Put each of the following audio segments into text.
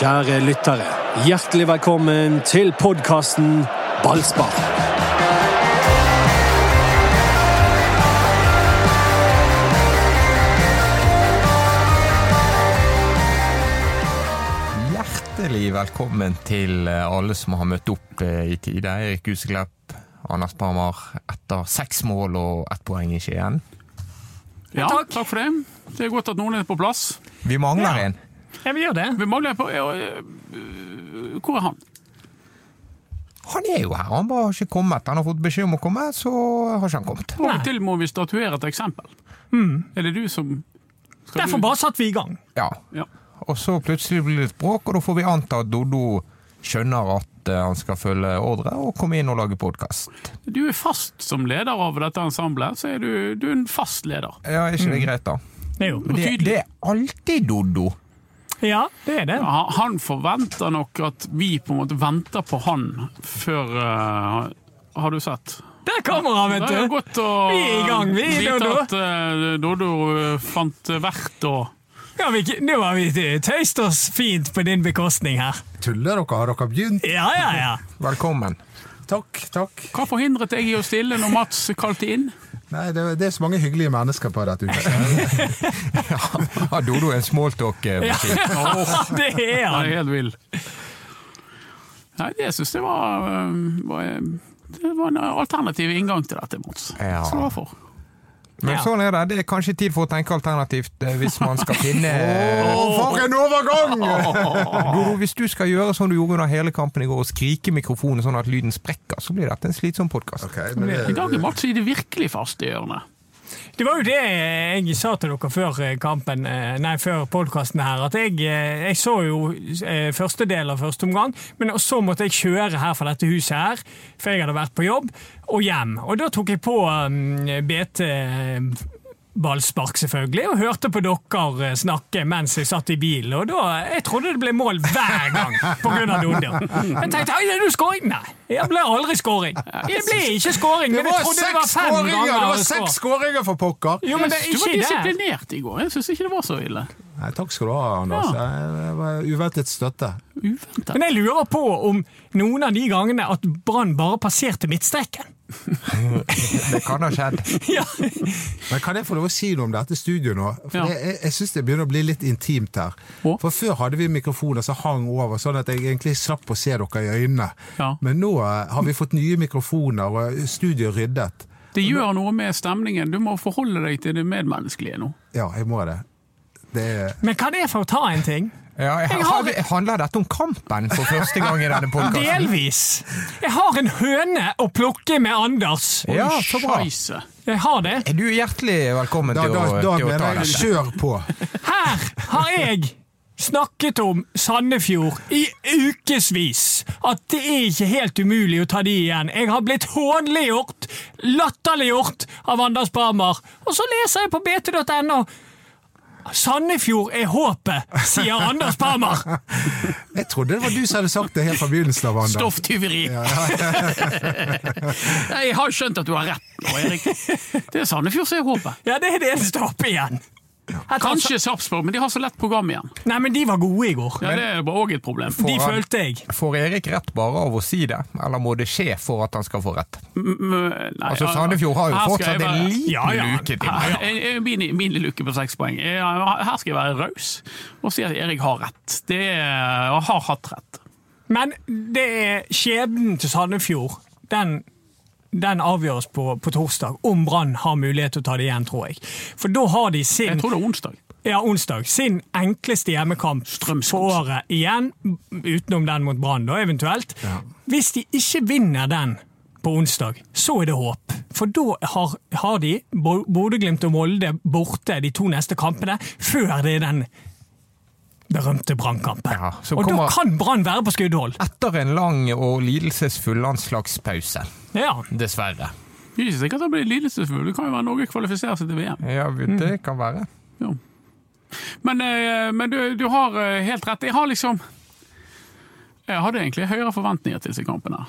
Kjære lyttere, hjertelig velkommen til podkasten Ballspar. Hjertelig velkommen til eh, alle som har møtt opp eh, i tide. Erik Huseklepp, Anders Parmar etter seks mål og ett poeng i Skien. Ja, takk. for det. Det er godt at noen er på plass. Vi mangler Ja. en. Ja, vi gjør det. Vi mangler på ja, øh, Hvor er han? Han er jo her, han bare har ikke kommet. Han har fått beskjed om å komme, så har ikke han kommet. Av og til må vi statuere et eksempel. Er det du som skal Derfor du- bare satte vi i gang. Ja. ja. Og så plutselig blir det litt bråk, og da får vi anta at Doddo skjønner at eh, han skal følge ordre og komme inn og lage podkast. Du er fast som leder av dette ensemblet, så er du, du er en fast leder. Ja, er ikke det greit, da? Jo. Men det, tydelig. det er alltid Doddo. Ja, det er det. Han forventer nok at vi på en måte venter på han før uh, Har du sett? Der kommer han, Det vet er du. godt å Vi er i gang, vi, vite Dodo. at uh, Dodo øh, fant verdt å Ja, vi, nå har vi tøyst oss fint på din bekostning her. Tuller dere? Har dere begynt? Ja, ja, ja. Velkommen. Takk, takk. Hva forhindret jeg i å stille når Mats kalte inn? Nei, det, det er så mange hyggelige mennesker på dette huset. Har Dodo en smalltalk-maskin? Det er Han Det er helt vill. Nei, det syns jeg var, øh, var Det var en alternativ inngang til dette, Mons. Ja. Så hvorfor? Men Ja. sånn er det. Det er kanskje tid for å tenke alternativt eh, hvis man skal finne oh, for en overgang! Dodo, hvis du skal gjøre som du gjorde under hele kampen i går, og skrike i mikrofonen sånn at lyden sprekker, så blir dette en slitsom podkast. Okay, men I dag er det, Mats i det virkelig faste hjørnet. Det var jo det jeg sa til dere før kampen, eh, nei, før podkasten her, at jeg, eh, jeg så jo eh, første del av første omgang, men så måtte jeg kjøre her fra dette huset her, for jeg hadde vært på jobb, og hjem. Og da tok jeg på um, BT eh, ballspark, selvfølgelig, og hørte på dere eh, snakke mens jeg satt i bilen. Og da, Jeg trodde det ble mål hver gang pga. Dodder. Jeg tenkte jeg, er du skåring? Nei, det ble aldri skåring. Det ble ikke skåring, det men jeg var trodde det var fem ganger. Det var seks skåringer for pokker! Jo, men det er Du var disiplinert i går. Jeg syns ikke det var så ille. Nei, takk skal du ha, Anders. Ja. Det var uventet støtte. Uventet. Men jeg lurer på om noen av de gangene at Brann bare passerte midtstreken. Det kan ha skjedd. Ja. Men Kan jeg få lov å si noe om dette studioet nå? For Ja. Jeg, jeg, syns det begynner å bli litt intimt her. Å? For Før hadde vi mikrofoner som hang over, sånn at jeg egentlig slapp å se dere i øynene. Ja. Men nå eh, har vi fått nye mikrofoner, og studioet ryddet. Det gjør noe med stemningen. Du må forholde deg til det medmenneskelige nå. Ja, jeg må det. Det Men kan jeg få ta en ting? Ja, jeg, Jeg har- har- Handler dette om kampen for første gang i denne podkasten? Delvis. Jeg har en høne å plukke med Anders. Ja, så bra. Jeg har det. Er du hjertelig velkommen Da, til, da, å, da til å ta dette? kjør på. Her har jeg snakket om Sandefjord i ukevis. At det er ikke helt umulig å ta de igjen. Jeg har blitt hånliggjort, latterliggjort av Anders Barmer. Og så leser jeg på bt.no. Sandefjord er håpet, sier Anders Parmer! Jeg trodde det var du som hadde sagt det helt fra begynnelsen av, Anders. Stofftyveri! jeg har skjønt at du har rett nå, Erik. Det er Sandefjord som er håpet. Ja, det er det eneste håpet igjen. Kanskje Sarpsborg, men de har så lett program igjen. Nei, men de var gode i går. Ja, Det er òg et problem. De han- følte jeg. Får Erik rett bare av å si det, eller må det skje for at han skal få rett? M- nei, Altså, Sandefjord har jo fortsatt være... en liten Ja, ja. luke til. Ja, Min, min luke på seks poeng. Her skal jeg være raus og si at Erik har rett. Det er, har hatt rett. Men det er skjebnen til Sandefjord. Den, den avgjøres på, på torsdag, om Brann har mulighet til å ta det igjen, tror jeg. For da har de sin Jeg tror det er onsdag. ja, onsdag, sin enkleste hjemmekamp Strømsgods. på året igjen, utenom den mot Brann, da eventuelt. Hvis de ikke vinner den på onsdag, så er det håp. For da har, har de Bo- Bodø-Glimt og Molde borte de to neste kampene, før det er den berømte Brannkampen. Ja, og da kan Brann være på skuddhold. Etter en lang og lidelsesfull landslagspause, Ja. dessverre. Det er ikke sikkert det blir lidelsesfull. Det kan jo være Norge kvalifiserer seg til VM. Ja, det kan være. Ja. Men, eh, men du, du har eh, helt rett. Jeg har liksom Jeg hadde egentlig høyere forventninger til disse kampene.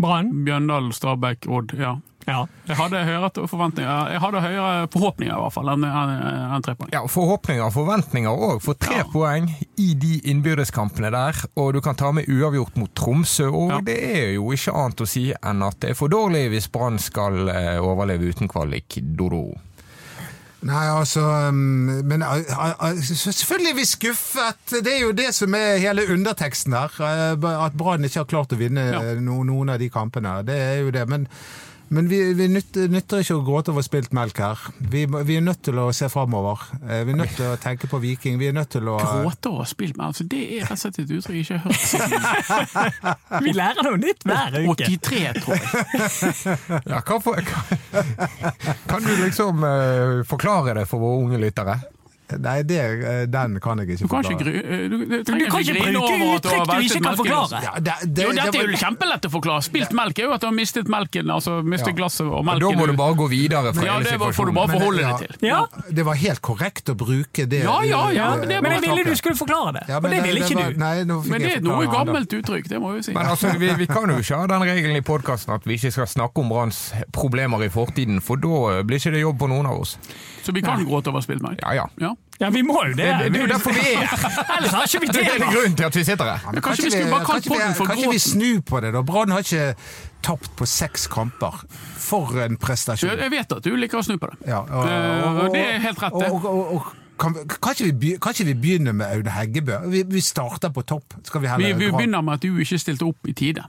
Brann. Bjøndal, Stabæk, Odd. Ja. Ja. Jeg hadde høyere forventninger, jeg hadde høyere forhåpninger i hvert fall enn en, en tre poeng. Ja, Forhåpninger og forventninger òg. For tre Ja. poeng i de innbyrdeskampene der, og du kan ta med uavgjort mot Tromsø. Og Ja. det er jo ikke annet å si enn at det er for dårlig hvis Brann skal eh, overleve uten kvalik. Dodo. Nei, altså um, Men selvfølgelig er vi skuffet. Det er jo det som er hele underteksten her. uh, At Brann ikke har klart å vinne Ja. noen av de kampene. Det er jo det. Men, men vi, vi nytter, nytter ikke å gråte over spilt melk her. Vi, vi er nødt til å se framover. Vi er nødt til å tenke på Viking. Vi er nødt til å Gråte over spilt melk? altså, det er rett og slett et uttrykk jeg ikke har hørt siden Vi lærer noe nytt hver uke. 83, tror jeg. Ja, hva for, kan, kan du liksom uh, forklare det for våre unge lyttere? Nei, det, uh, den kan jeg ikke Du kan ikke, forklare. eh, du, du, Du kan ikke bruke uttrykk du ikke kan forklare. altså. Ja, det, det, Jo, det dette er jo kjempelett å forklare. Spilt melk er jo at du har mistet melken, altså mistet Ja. glasset og melken. Da må du bare gå videre fra Ja, hele det får du bare forholde deg til. Ja. Det var helt korrekt å bruke det. Ja, ja, ja, men det Men jeg ville du skulle forklare det, Ja, og men det ville ikke var- du. Nei, nå fikk Men det er noe forklare det. gammelt uttrykk, det må vi si. Men altså, vi, vi kan jo ikke ha den regelen i podkasten at vi ikke skal snakke om Branns problemer i fortiden, for da blir ikke det jobb på noen av oss. Så vi kan gråte over spilt melk. Ja ja. Ja. Ja, vi må jo det. Det, det er jo derfor vi er! Ellers har ikke vi Det er grunnen til at vi sitter her. Ja, Kanskje vi skulle bare kalt podden for Kan ikke vi Gråten? snu på det, da? Brann har ikke tapt på seks kamper. For en prestasjon. Jeg vet at du liker å snu på det. Ja, og, og det er helt rett, det. Og, og, og, kan, vi- kan, ikke vi, kan ikke vi begynne med Aune Heggebø? Vi, vi starter på topp. Skal vi Vi, vi begynner med at du ikke stilte opp i tide.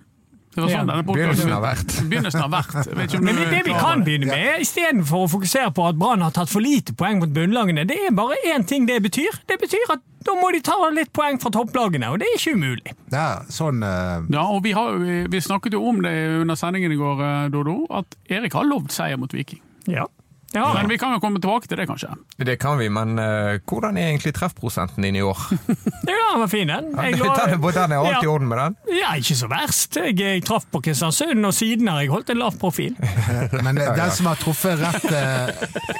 Det var sånn Ja, begynnelsen har vært. Begynnelsen ikke om Men det, det vi kan begynne med, istedenfor å fokusere på at Brann har tatt for lite poeng mot bunnlagene, det er bare én ting det betyr. Det betyr at da må de ta litt poeng fra topplagene, og det er ikke umulig. Er sånn Uh... Ja, og vi, har, vi, vi snakket jo om det under sendingen i går, eh, Dodo, at Erik har lovd seier mot Viking. Ja. Ja, Men vi kan jo komme tilbake til det, kanskje. Det kan vi, men uh, hvordan er egentlig treffprosenten din i år? ja den var fin, den. Jeg Den er, den er alt i Ja. orden med den? Ja, ikke så verst. Jeg, jeg traff på Kristiansund, og siden har jeg holdt en lav profil. Men den som har truffet rett uh...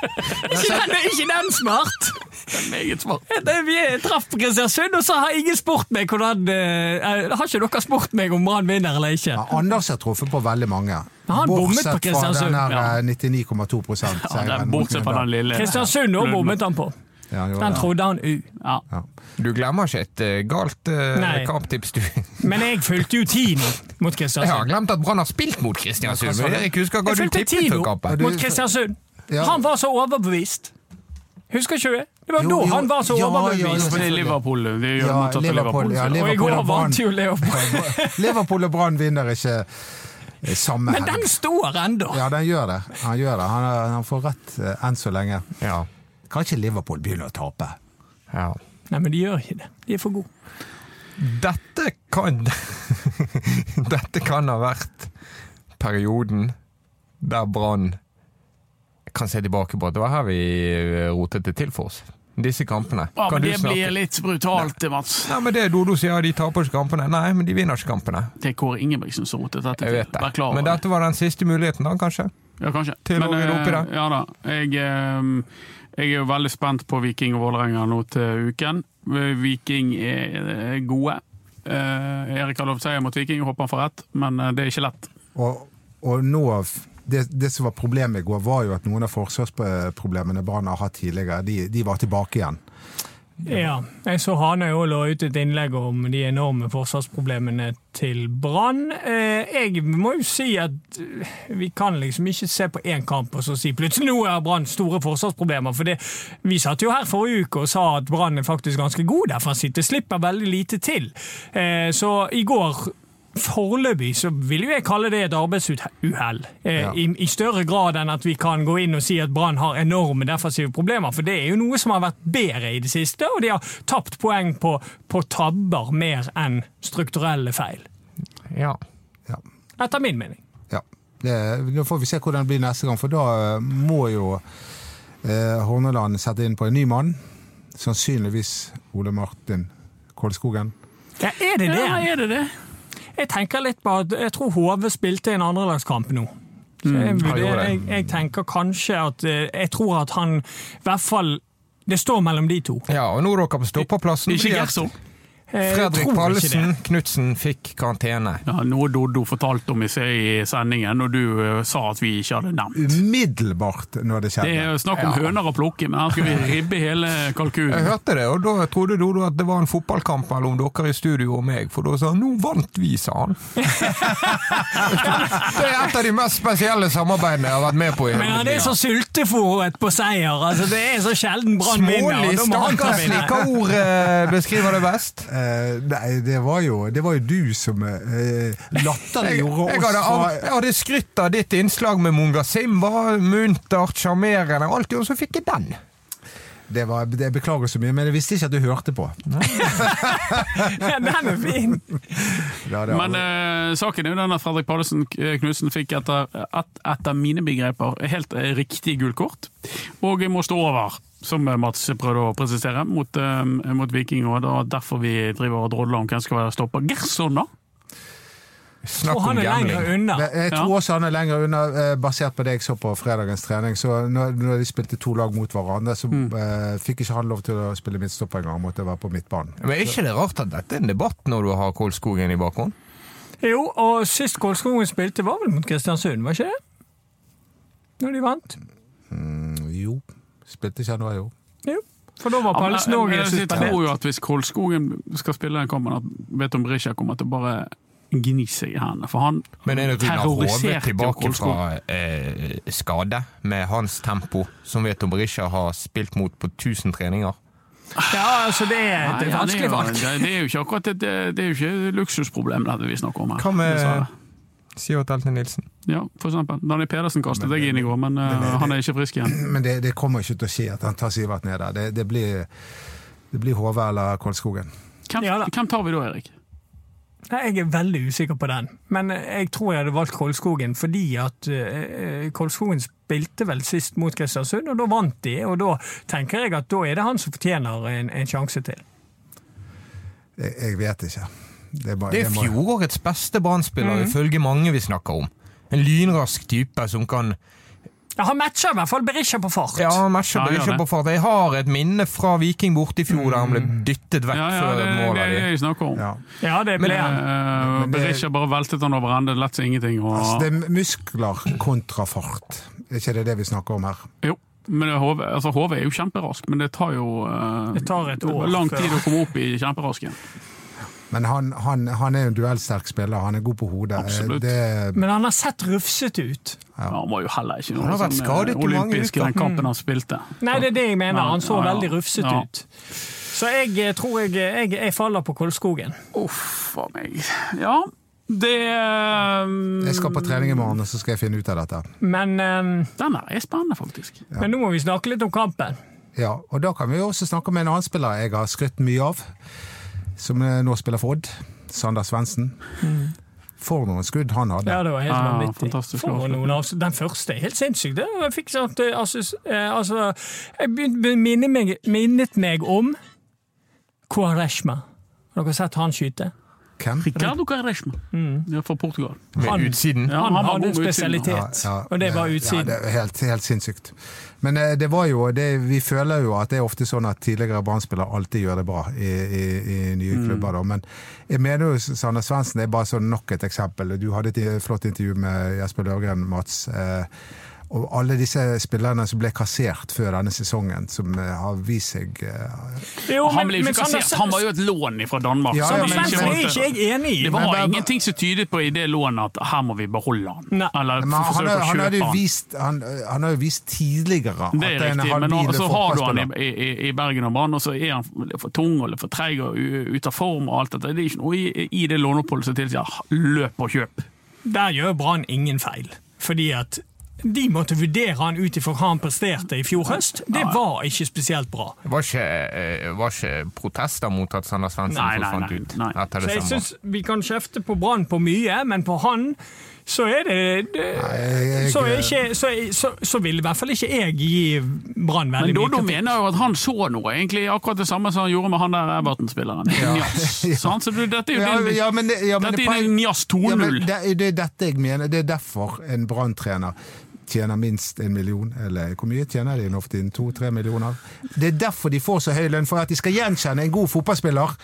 Ikke den, ikke den smart! Meget smart. Det- Vi traff på Kristiansund, og så har ingen spurt meg hvordan uh, Har ikke dere spurt meg om Brann vinner eller ikke? ja, Anders har truffet på veldig mange. Han bommet på Bortsett fra Kristiansund, den her ja. eh, 99,2 Ja, seieren. er bortsett fra den lille Kristiansund òg bommet han på. Ja, han Den trodde han U. Ja. Du glemmer ikke et eh, galt uh, kamptips, du. Men jeg fulgte jo Tino mot Jeg har glemt at Brann har spilt mot Kristiansund. Ja, men? Jeg husker hva Jeg du tippet Tino før kampen. mot Kristiansund. Ja. Han var så overbevist. Husker ikke du det? Det var Jo, da han var så ja, ja, overbevist. Ja, det er Liverpool. Det gjør Ja, motsatt av Liverpool, Liverpool. ja, Liverpool. Og i går vant jo Leopold. Liverpool og Brann vinner ikke eh, samme Men den står ennå! Ja, den gjør det. Han gjør det. Han, er- han får rett eh, enn så lenge. Ja. Kan ikke Liverpool begynne å tape? ja. Nei, men de gjør ikke det. De er for gode. Dette kan Dette kan ha vært perioden der Brann kan se tilbake på at det var her vi rotet det til for oss. Disse kampene. Ja, Kan men du det snakke- blir litt brutalt, Nei. Mats. Nei, men det Dodo sier, de taper ikke kampene. Nei, men de vinner ikke kampene. Det er Kåre Ingebrigtsen som rotet dette Jeg til. vet Vær det. klar over Men dette var den siste muligheten, da, kanskje? Ja, kanskje. Til å rydde opp i det. eh, Ja da. Jeg, eh, jeg er jo veldig spent på Viking og Vålerenga nå til uken. Viking er eh, gode. Eh, Erik har lovt seier mot Viking, håper han får rett, men eh, det er ikke lett. Og, og nå det, det som var problemet i går, var jo at noen av forsvarsproblemene Brann har hatt tidligere, de, de var tilbake igjen. Ja, jeg så Hanøy òg la ut et innlegg om de enorme forsvarsproblemene til Brann. Eh, Jeg må jo si at eh, vi kan liksom ikke se på én kamp og så si plutselig nå er Brann store forsvarsproblemer. For det, vi satt jo her forrige uke og sa at Brann er faktisk ganske god defensivt. Det slipper veldig lite til. Eh, Så i går Foreløpig så vil jo jeg kalle det et arbeidsuhell. Eh, Ja. i, I større grad enn at vi kan gå inn og si at Brann har enorme defensive problemer. For det er jo noe som har vært bedre i det siste, og de har tapt poeng på, på tabber mer enn strukturelle feil. Ja. Ja. Etter min mening. ja. Det, nå får vi se hvordan det blir neste gang, for da eh, må jo eh, Horneland sette inn på en ny mann. Sannsynligvis Ole Martin Kolskogen. Ja, er det det? Ja, er det det? Jeg tenker litt på at jeg tror HV spilte en andrelagskamp nå. Så jeg, han det. jeg, jeg tenker kanskje at eh, Jeg tror at han i hvert fall Det står mellom de to. ja, og nå råker dere på stoppeplassen. Ikke Gerson. Jeg Fredrik Pallesen. Knutsen fikk karantene. Ja, noe Doddo fortalte om i se- i sendingen, når du eh, sa at vi ikke hadde nevnt. Umiddelbart når det Det er snakk om høner å plukke, men her skal vi ribbe hele Jeg hørte det, og da trodde Dodo at det var en fotballkamp mellom dere i studio og meg, for da sa han 'nå vant vi', sa han. det er et av de mest spesielle samarbeidene jeg har vært med på. i Men det er så sultefòret på seier. Altså, det er så sjelden Brann vinner. Smålig, og stakkarslig. Hva ord eh, beskriver det best? Eh, nei, det var, jo, det var jo du som eh, Jeg, latterliggjorde jeg, oss. hadde, jeg hadde skrytt av ditt innslag med Munga Simba, muntert, sjarmerende, alt, og så fikk jeg den. Det var, jeg beklager så mye, men jeg visste ikke at du hørte på. Ja, Den er fin! Ja, er Men eh, saken er jo den at Fredrik Pallesen Knutsen fikk etter, et, etter mine begreper helt eh, riktig gult kort, og må stå over. Som Mats prøvde å presisere, mot, uh, mot Viking. og Det er derfor vi driver og drodler om hvem skal være stopper. Gerson, da? Snakk om gambling. jeg tror også han er lenger unna, eh, basert på det jeg så på fredagens trening. Så når, de spilte to lag mot hverandre, så Mm. eh, fikk ikke han lov til å spille midtstopper engang. Måtte være på midtbanen. Men er ikke det rart at dette er en debatt når du har Kolskogen i bakgrunnen? Jo, og sist Kolskogen spilte, var vel mot Kristiansund, var ikke det? Når de vant? Mm, jo, spilte ikke han da, jo. Jo. For da var Pallesen òg men jeg tror jo at hvis Kolskogen skal spille den kampen, at Veton Brisja kommer til å bare gni seg i hendene. For han Men er det terroriserte jo tilbake fra eh, skade, med hans tempo, som Veton Berisha har spilt mot på 1000 treninger? Ja, altså det er Nei, et det, er vanskelig valg. det, det er jo ikke akkurat et, det er jo ikke luksusproblem dette vi snakker om her. Hva med. Sivert Elten Nilsen? Ja, for eksempel. Danny Pedersen kastet deg inn i går, men, eh, han er ikke frisk igjen. Men det, det kommer ikke til å skje at han tar Sivert ned der. Det, det blir, det blir Hove eller Kolskogen. Hvem, Ja hvem tar vi da, Erik? Nei, Jeg er veldig usikker på den, men jeg tror jeg hadde valgt Kolskogen fordi at eh, Kolskogen spilte vel sist mot Kristiansund, og da vant de. Og da tenker jeg at da er det han som fortjener en, en sjanse til. Jeg, jeg vet ikke. Det er, bare, Det er fjorårets beste brannspiller, Mm. ifølge mange vi snakker om. En lynrask type som kan Ja, han matcher i hvert fall Berisha på fart. Ja, han matcher Ja, Berisha på fart. Jeg har et minne fra Viking borte i fjor der han ble dyttet vekk Ja, ja, før det, et det mål er det de. jeg snakker om. ja. Ja, det ble han. Uh, det- Berisha bare veltet han over ende, lett som ingenting. Og, Altså, det er muskler kontra fart. Er ikke det det vi snakker om her? jo, men HV, altså, HV er jo kjemperask, men det tar jo uh, Det tar et år lang før. tid å komme opp i kjemperasken. Men han, han, han er jo en duellsterk spiller. Han er god på hodet. Absolutt. Det, Men han har sett rufsete ut. Ja, han var jo heller ikke noe han sånn, eh, olympisk i den kampen han spilte. Nei, det er det jeg mener. Han så ja, ja. veldig rufsete Ja. ut. Så jeg eh, tror jeg, jeg, jeg faller på Kolskogen. Uff a meg. Ja, det um... jeg skal på trening i morgen, og så skal jeg finne ut av dette. Men, um... Den er spennende, faktisk. men nå må vi snakke litt om kampen. Ja, og da kan vi også snakke med en annen spiller jeg har skrytt mye av, som eh, nå spiller for Odd. Sander Svendsen. For noen skudd han hadde. Ja, det var helt ah, vanvittig. fantastisk For noen avs- Den første er helt sinnssyk. Jeg fikk sånn, eh, altså, eh, altså, Jeg begynte minnet meg om Quaresma. Har dere sett han skyte? Hvem? Ricardo Quaresma ja, fra Portugal. Han- utsiden. Ja, Han, han var hadde en spesialitet, Ja, ja, og det var Ja, utsiden. det er helt, helt sinnssykt. Men eh, det var jo, det, vi føler jo at det er ofte sånn at tidligere Brann-spillere alltid gjør det bra i, i, i nye Mm. klubber. Da. Men jeg mener jo Sander Svendsen er bare sånn nok et eksempel. Du hadde et flott intervju med Jesper Løvgren, Mats. Eh, og alle disse spillerne som ble kassert før denne sesongen, som eh, har vist seg eh, Jo, Han ble jo ikke Sander- kassert, han var jo et lån fra Danmark. Ja, som ja, vi men- det er ikke jeg enig i. Det var Men ingenting som tydet på i det lånet at her må vi beholde han. Nei. Eller Men han, har- han, hadde jo vist, han, han har jo vist tidligere er at det er en men habil så har du han i, i, i Bergen og Brann, og så er han for tung eller for treig og ute av form. og alt dette. Det er ikke noe i, i det låneoppholdet som tilsier løp og kjøp. Der gjør Brann ingen feil. Fordi at de måtte vurdere han ut ifra hva han presterte i fjor høst. Det var ikke spesielt bra. Det var ikke, eh, var ikke protester mot at Sander Svendsen forsvant nei, ut nei. Så jeg syns Vi kan kjefte på Brann på mye, men på han så er det, det jeg- så, er ikke, så, så, så vil i hvert fall ikke jeg gi Brann veldig mye Doddo kritikk. mener jo at han så noe, egentlig akkurat det samme som han gjorde med han der Everton-spilleren. Njas. Sant? Så dette er jo Ja, din, ja, men ja, men dette er din Njas 2-0. det, det er dette jeg mener. Det er derfor en Brann-trener tjener minst en million, eller hvor mye tjener de for tiden? To-tre millioner? Det er derfor de får så høy lønn, for at de skal gjenkjenne en god fotballspiller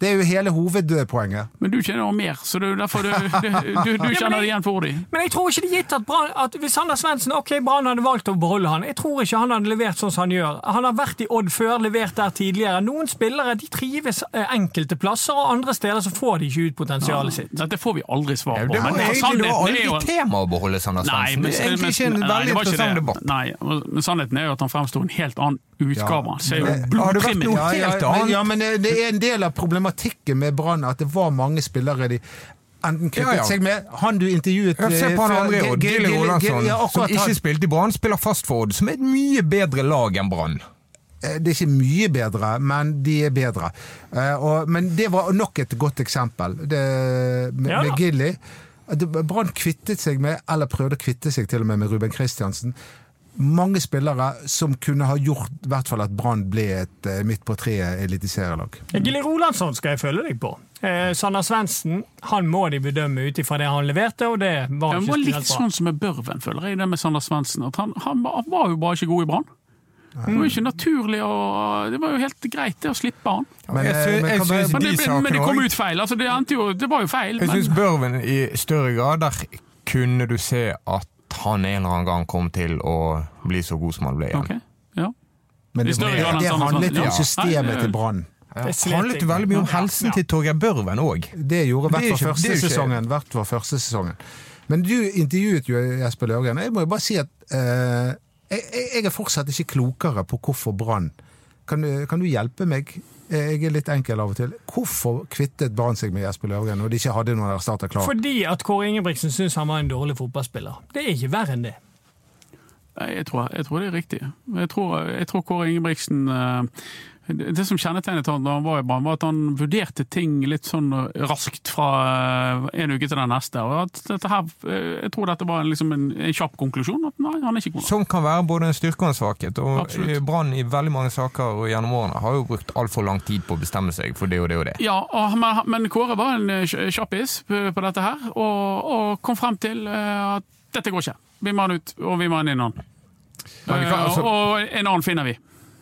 Det er jo hele hovedpoenget. Men du kjenner mer, så det er derfor du, du, du, du kjenner det igjen for dem. Men jeg tror ikke det er gitt at, Brann- at hvis Sander Svendsen ok, Brann hadde valgt å beholde han, jeg tror ikke han hadde levert sånn som han gjør. Han har vært i Odd før, levert der tidligere. Noen spillere de trives eh, enkelte plasser, og andre steder så får de ikke ut potensialet sitt. Dette får vi aldri svar på. Det var men egentlig det sannheten var aldri jo- tema å beholde Sander Nei, men, Det er egentlig ikke en veldig interessant debatt. Nei, men sannheten er jo at han fremsto en helt annen utgave. Han ser jo Men- Har det vært noe- Ja, ja, men, ja, men det er en del av problematikken med Brann at det var mange spillere de enten kvittet Ja, ja. seg med Han du intervjuet Ja, Se eh, på han andre, og Gilly ja, som ikke spilte i Brann, spiller fast for Odd, som er et mye bedre lag enn Brann. Eh, Det er ikke mye bedre, men de er bedre. Eh, men det var nok et godt eksempel det, med, Ja med Gilly. Brann kvittet seg med, eller prøvde å kvitte seg til og med med Ruben Kristiansen. Mange spillere som kunne ha gjort i hvert fall at Brann ble et eh, midt på treet eliteserielag. Gilly Rolandsson skal jeg følge deg på. Eh, Sander Svendsen han må de bedømme ut ifra det han leverte, og det var Det ikke var litt bra. sånn som med Børven, føler jeg, det med Sander Svendsen. At han, han, var- han var jo bare ikke god i Brann. Det var jo ikke naturlig å Det var jo helt greit det å slippe han. Men, Jeg synes, jeg synes, Men det, ble- men det kom ut feil. altså Det, endte jo, det var jo feil. Jeg syns Børven i større grader kunne du se at han en eller annen gang kom til å bli så god som han ble igjen. Okay. ja. Men det, det, det handlet jo om systemet til Brann. Det handlet veldig mye om helsen Ja. til Torgeir Børven òg. Det gjorde Det er hvert ikke- fall første sesongen. Hvert var første sesongen. Men du intervjuet jo Jesper Løgen. Jeg må jo bare si at eh, jeg- jeg er fortsatt ikke klokere på hvorfor Brann. Kan, kan du hjelpe meg? Jeg er litt enkel av og til. Hvorfor kvittet Brann seg med Jesper Løvgren når de ikke hadde noen erstatter klar? Fordi at Kåre Ingebrigtsen syns han var en dårlig fotballspiller. Det er ikke verre enn det. Nei, Jeg tror, jeg tror det er riktig. Jeg tror, jeg tror Kåre Ingebrigtsen eh, det som kjennetegnet han da han var i Brann, var at han vurderte ting litt sånn raskt fra eh, en uke til den neste. Og at dette her, eh, jeg tror dette var liksom en, en kjapp konklusjon. At nei, han er ikke god. Som kan være både en styrke og en svakhet. Og eh, Brann i veldig mange saker og gjennom årene har jo brukt altfor lang tid på å bestemme seg for det og det og det. Ja, og, men, men Kåre var en kj- kjappis på, på dette her, og, og kom frem til at dette går ikke. Vi må ha han ut, og vi må ha en annen. Altså- og en annen finner vi.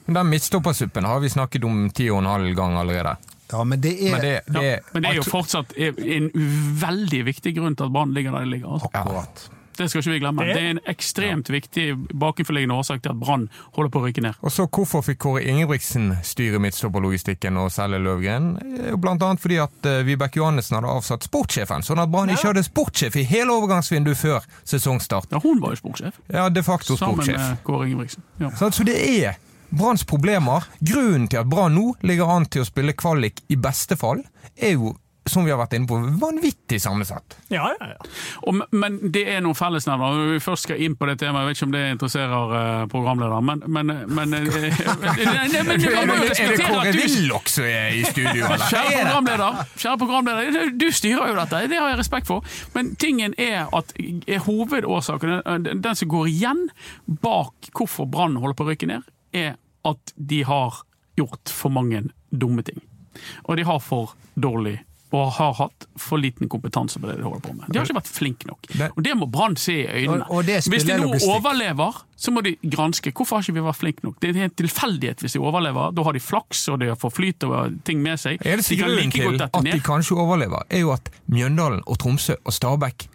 Den midtstoppersuppen har vi snakket om ti og en halv gang allerede. Ja, men det er Men det, det, Ja, men det er jo fortsatt en veldig viktig grunn til at Brann ligger der de ligger. Altså. akkurat. Det skal ikke vi glemme. Det- Det er en ekstremt viktig bakenforliggende årsak til at Brann holder på å rykke ned. Og så Hvorfor fikk Kåre Ingebrigtsen styre midtstopperlogistikken og selge Løvgren? Eh, Blant annet fordi at eh, Vibeke Johannessen hadde avsatt sportssjefen, sånn at Brann ikke hadde sportssjef i hele overgangsvinduet før sesongstart. Ja, hun var jo sportssjef, Ja, de facto sammen med Kåre Ingebrigtsen. Ja. Så Så det er Branns problemer. Grunnen til at Brann nå ligger an til å spille kvalik i beste fall, er jo, som vi har vært inne på, vanvittig sammensatt. Ja, ja, ja. Og, men det er noen fellesnevner. Når vi først skal inn på det temaet, jeg vet ikke om det interesserer eh, programlederen, men, men, men, eh, nei, nei, men Er det du Willoch som er i studio? eller? Kjære programleder, kjære programleder, du styrer jo dette, det har jeg respekt for. Men tingen er at er hovedårsaken, den den som går igjen bak hvorfor Brann holder på å rykke ned, er at de har gjort for mange dumme ting. Og de har for dårlig og har hatt for liten kompetanse på det de holder på med. De har ikke vært flinke nok. Og det må Brann se i øynene. Og- og Hvis de nå overlever, så må de granske. Hvorfor har ikke vi vært flinke nok? Det er en tilfeldighet hvis de overlever. Da har de flaks, og de får flyt og ting med seg. Eneste det kan grunnen til at de kanskje overlever, er jo at Mjøndalen og Tromsø og Stabæk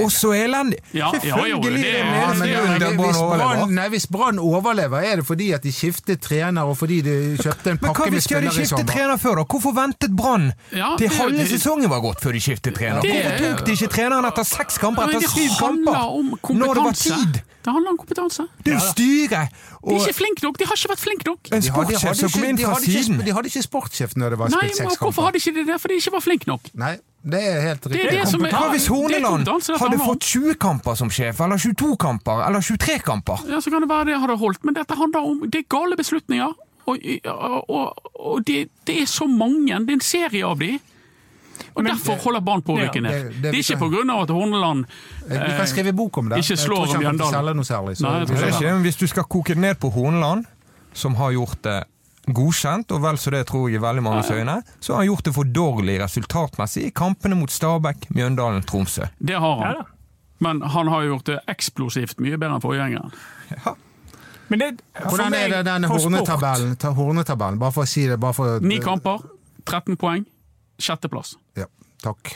også er elendig. Ja, ja, jo, det Selvfølgelig er- er Ja, det men eneste Brann hvis. Brann- nei, hvis Brann overlever, er det fordi at de skiftet trener og fordi de kjøpte en pakke med pakke med sommer. Men hva hvis de skiftet trener før, da? Hvorfor ventet Brann Ja, til det- halve sesongen var gått før de skiftet trener? Det- Hvorfor tok de ikke treneren etter seks kamper, etter det syv kamper? Når det var tid? Det handler om kompetanse. Det er jo styret De er ikke flinke nok. De har ikke vært flinke nok. en De sportssjef som kom inn de fra ikke, siden. de hadde ikke sportssjef når det var spilt men seks Hvorfor hadde de ikke det? Fordi de ikke var flinke nok. Nei, det er helt Det riktig. er det som er Hva hvis Horneland hadde fått 20 kamper som sjef, eller 22 kamper, eller 23 kamper? Ja, Så kan det være det hadde holdt, men dette handler om Det er gale beslutninger. Og, og, og, og det, det er så mange. Det er en serie av de. Og Men- Derfor holder barn på å rykke Ja, ned. det- det- Det er ikke av at Horneland Vi kan skrive bok om det. ikke Jeg slår tror ikke han noe særlig. Så Nei, Det er ikke det, men Hvis du skal koke det ned på Horneland, som har gjort det godkjent, og vel så det tror jeg i veldig manges øyne, så har han gjort det for dårlig resultatmessig i kampene mot Stabæk, Mjøndalen, Tromsø. Det har han. Ja, Men han har gjort det eksplosivt mye bedre enn forgjengeren. Men det, Hvordan er det den hornetabellen? Hornetabellen, bare for å si det. Bare for, Ni kamper, 13 poeng. Sjetteplass. Ja, takk.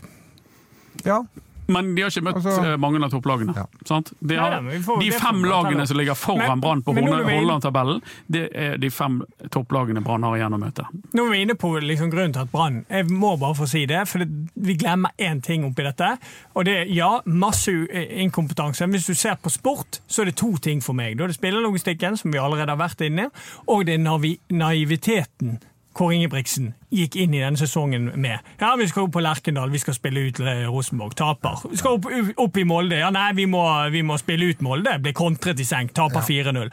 Ja. Men de har ikke møtt Altså- eh, mange av topplagene. Ja. Sant? De, har, Nei, får- de fem lagene som ligger foran Brann på men Hordaland-tabellen, det er de fem topplagene Brann har igjen å møte. Nå er vi inne på liksom grunnen til at Brann Jeg må bare få si det, for det, vi glemmer én ting oppi dette. Og det er ja, masse inkompetanse. inkompetanse. Hvis du ser på sport, så er det to ting for meg. Da er det spillerlogistikken, som vi allerede har vært inne, i, og det er naiviteten Kåre Ingebrigtsen gikk inn i denne sesongen med. Ja, vi skal opp på Lerkendal, vi skal spille ut eh, Rosenborg. Taper. Vi skal opp, opp i Molde. Ja, nei, vi må, vi må spille ut Molde. Ble kontret i senk. Taper 4-0.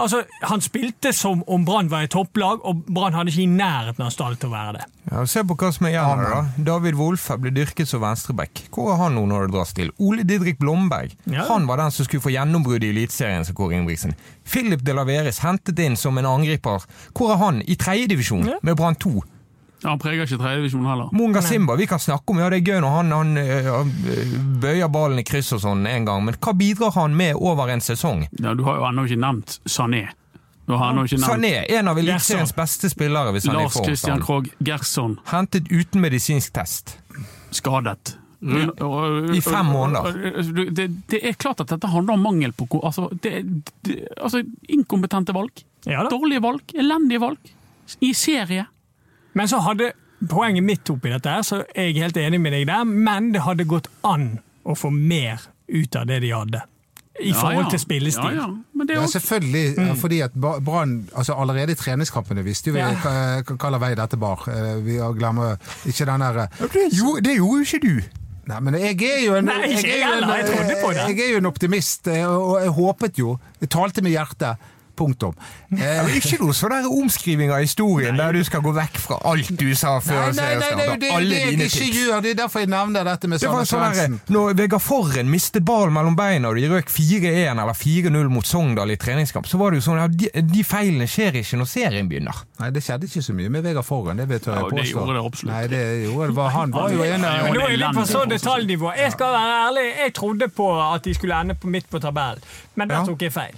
Altså, han spilte som om Brann var et topplag, og Brann hadde ikke i nærheten av stall til å være det. Ja, Se på hva som er igjen da. David Wolfe ble dyrket som venstreback. Hvor er han nå når det dras til? Ole Didrik Blomberg. Ja. Han var den som skulle få gjennombrudd i Eliteserien, som Kåre Ingebrigtsen. Philip de Laveres hentet inn som en angriper. Hvor er han? I tredjedivisjon, Ja. med Brann 2. Ja, Han preger ikke tredjedivisjon heller. Munga Simba, vi kan snakke om ja, det er gøy når han, han øh, bøyer ballen i kryss og sånn en gang, men hva bidrar han med over en sesong? Ja, du har jo ennå ikke nevnt Sané. Du har ikke nevnt Sané, en av Eliteseriens beste spillere hvis han er i Lars form. Christian Krogh Gerson, Hentet uten medisinsk test. skadet. I fem måneder. Det, det er klart at dette handler om mangel på altså, det, det, altså, inkompetente valg. Ja da. Dårlige valg. Elendige valg. I serie. Men så hadde poenget mitt oppi dette, her, så er jeg helt enig med deg der, men det hadde gått an å få mer ut av det de hadde. I Ja, forhold ja. til spillestil. Ja, ja. Men det er Ja, selvfølgelig, Mm. fordi at Brann altså Allerede i treningskampene visste jo vi hva vei dette bar. Eh, Vi glemmer ikke den der Det gjorde, det gjorde jo ikke du! Nei, men jeg er jo en, Nei, jeg er jo en, jeg det. jeg er jo en optimist, eh, og jeg håpet jo. Jeg talte med hjertet. Punktum. Eh, ikke noe sånn der omskriving av historien der du skal gå vekk fra alt du sa før nei, nei, nei, det, Alle det dine tips. gjør. Det er derfor jeg nevner dette med Sanne var sånn Svendsen. når Vegard Forren mistet ballen mellom beina og de røk 4-1 eller 4-0 mot Sogndal i treningskamp, så var det jo sånn at de, de feilene skjer ikke når serien begynner. Nei, det skjedde ikke så mye med Vegard Forren, det vet jeg Ja, det påstå. gjorde det absolutt. Nei, det gjorde det. var- Han var jo en av det nå er vi på så detaljnivå. Jeg skal være ærlig, jeg trodde på at de skulle ende på midt på tabellen, men der Ja. tok jeg feil.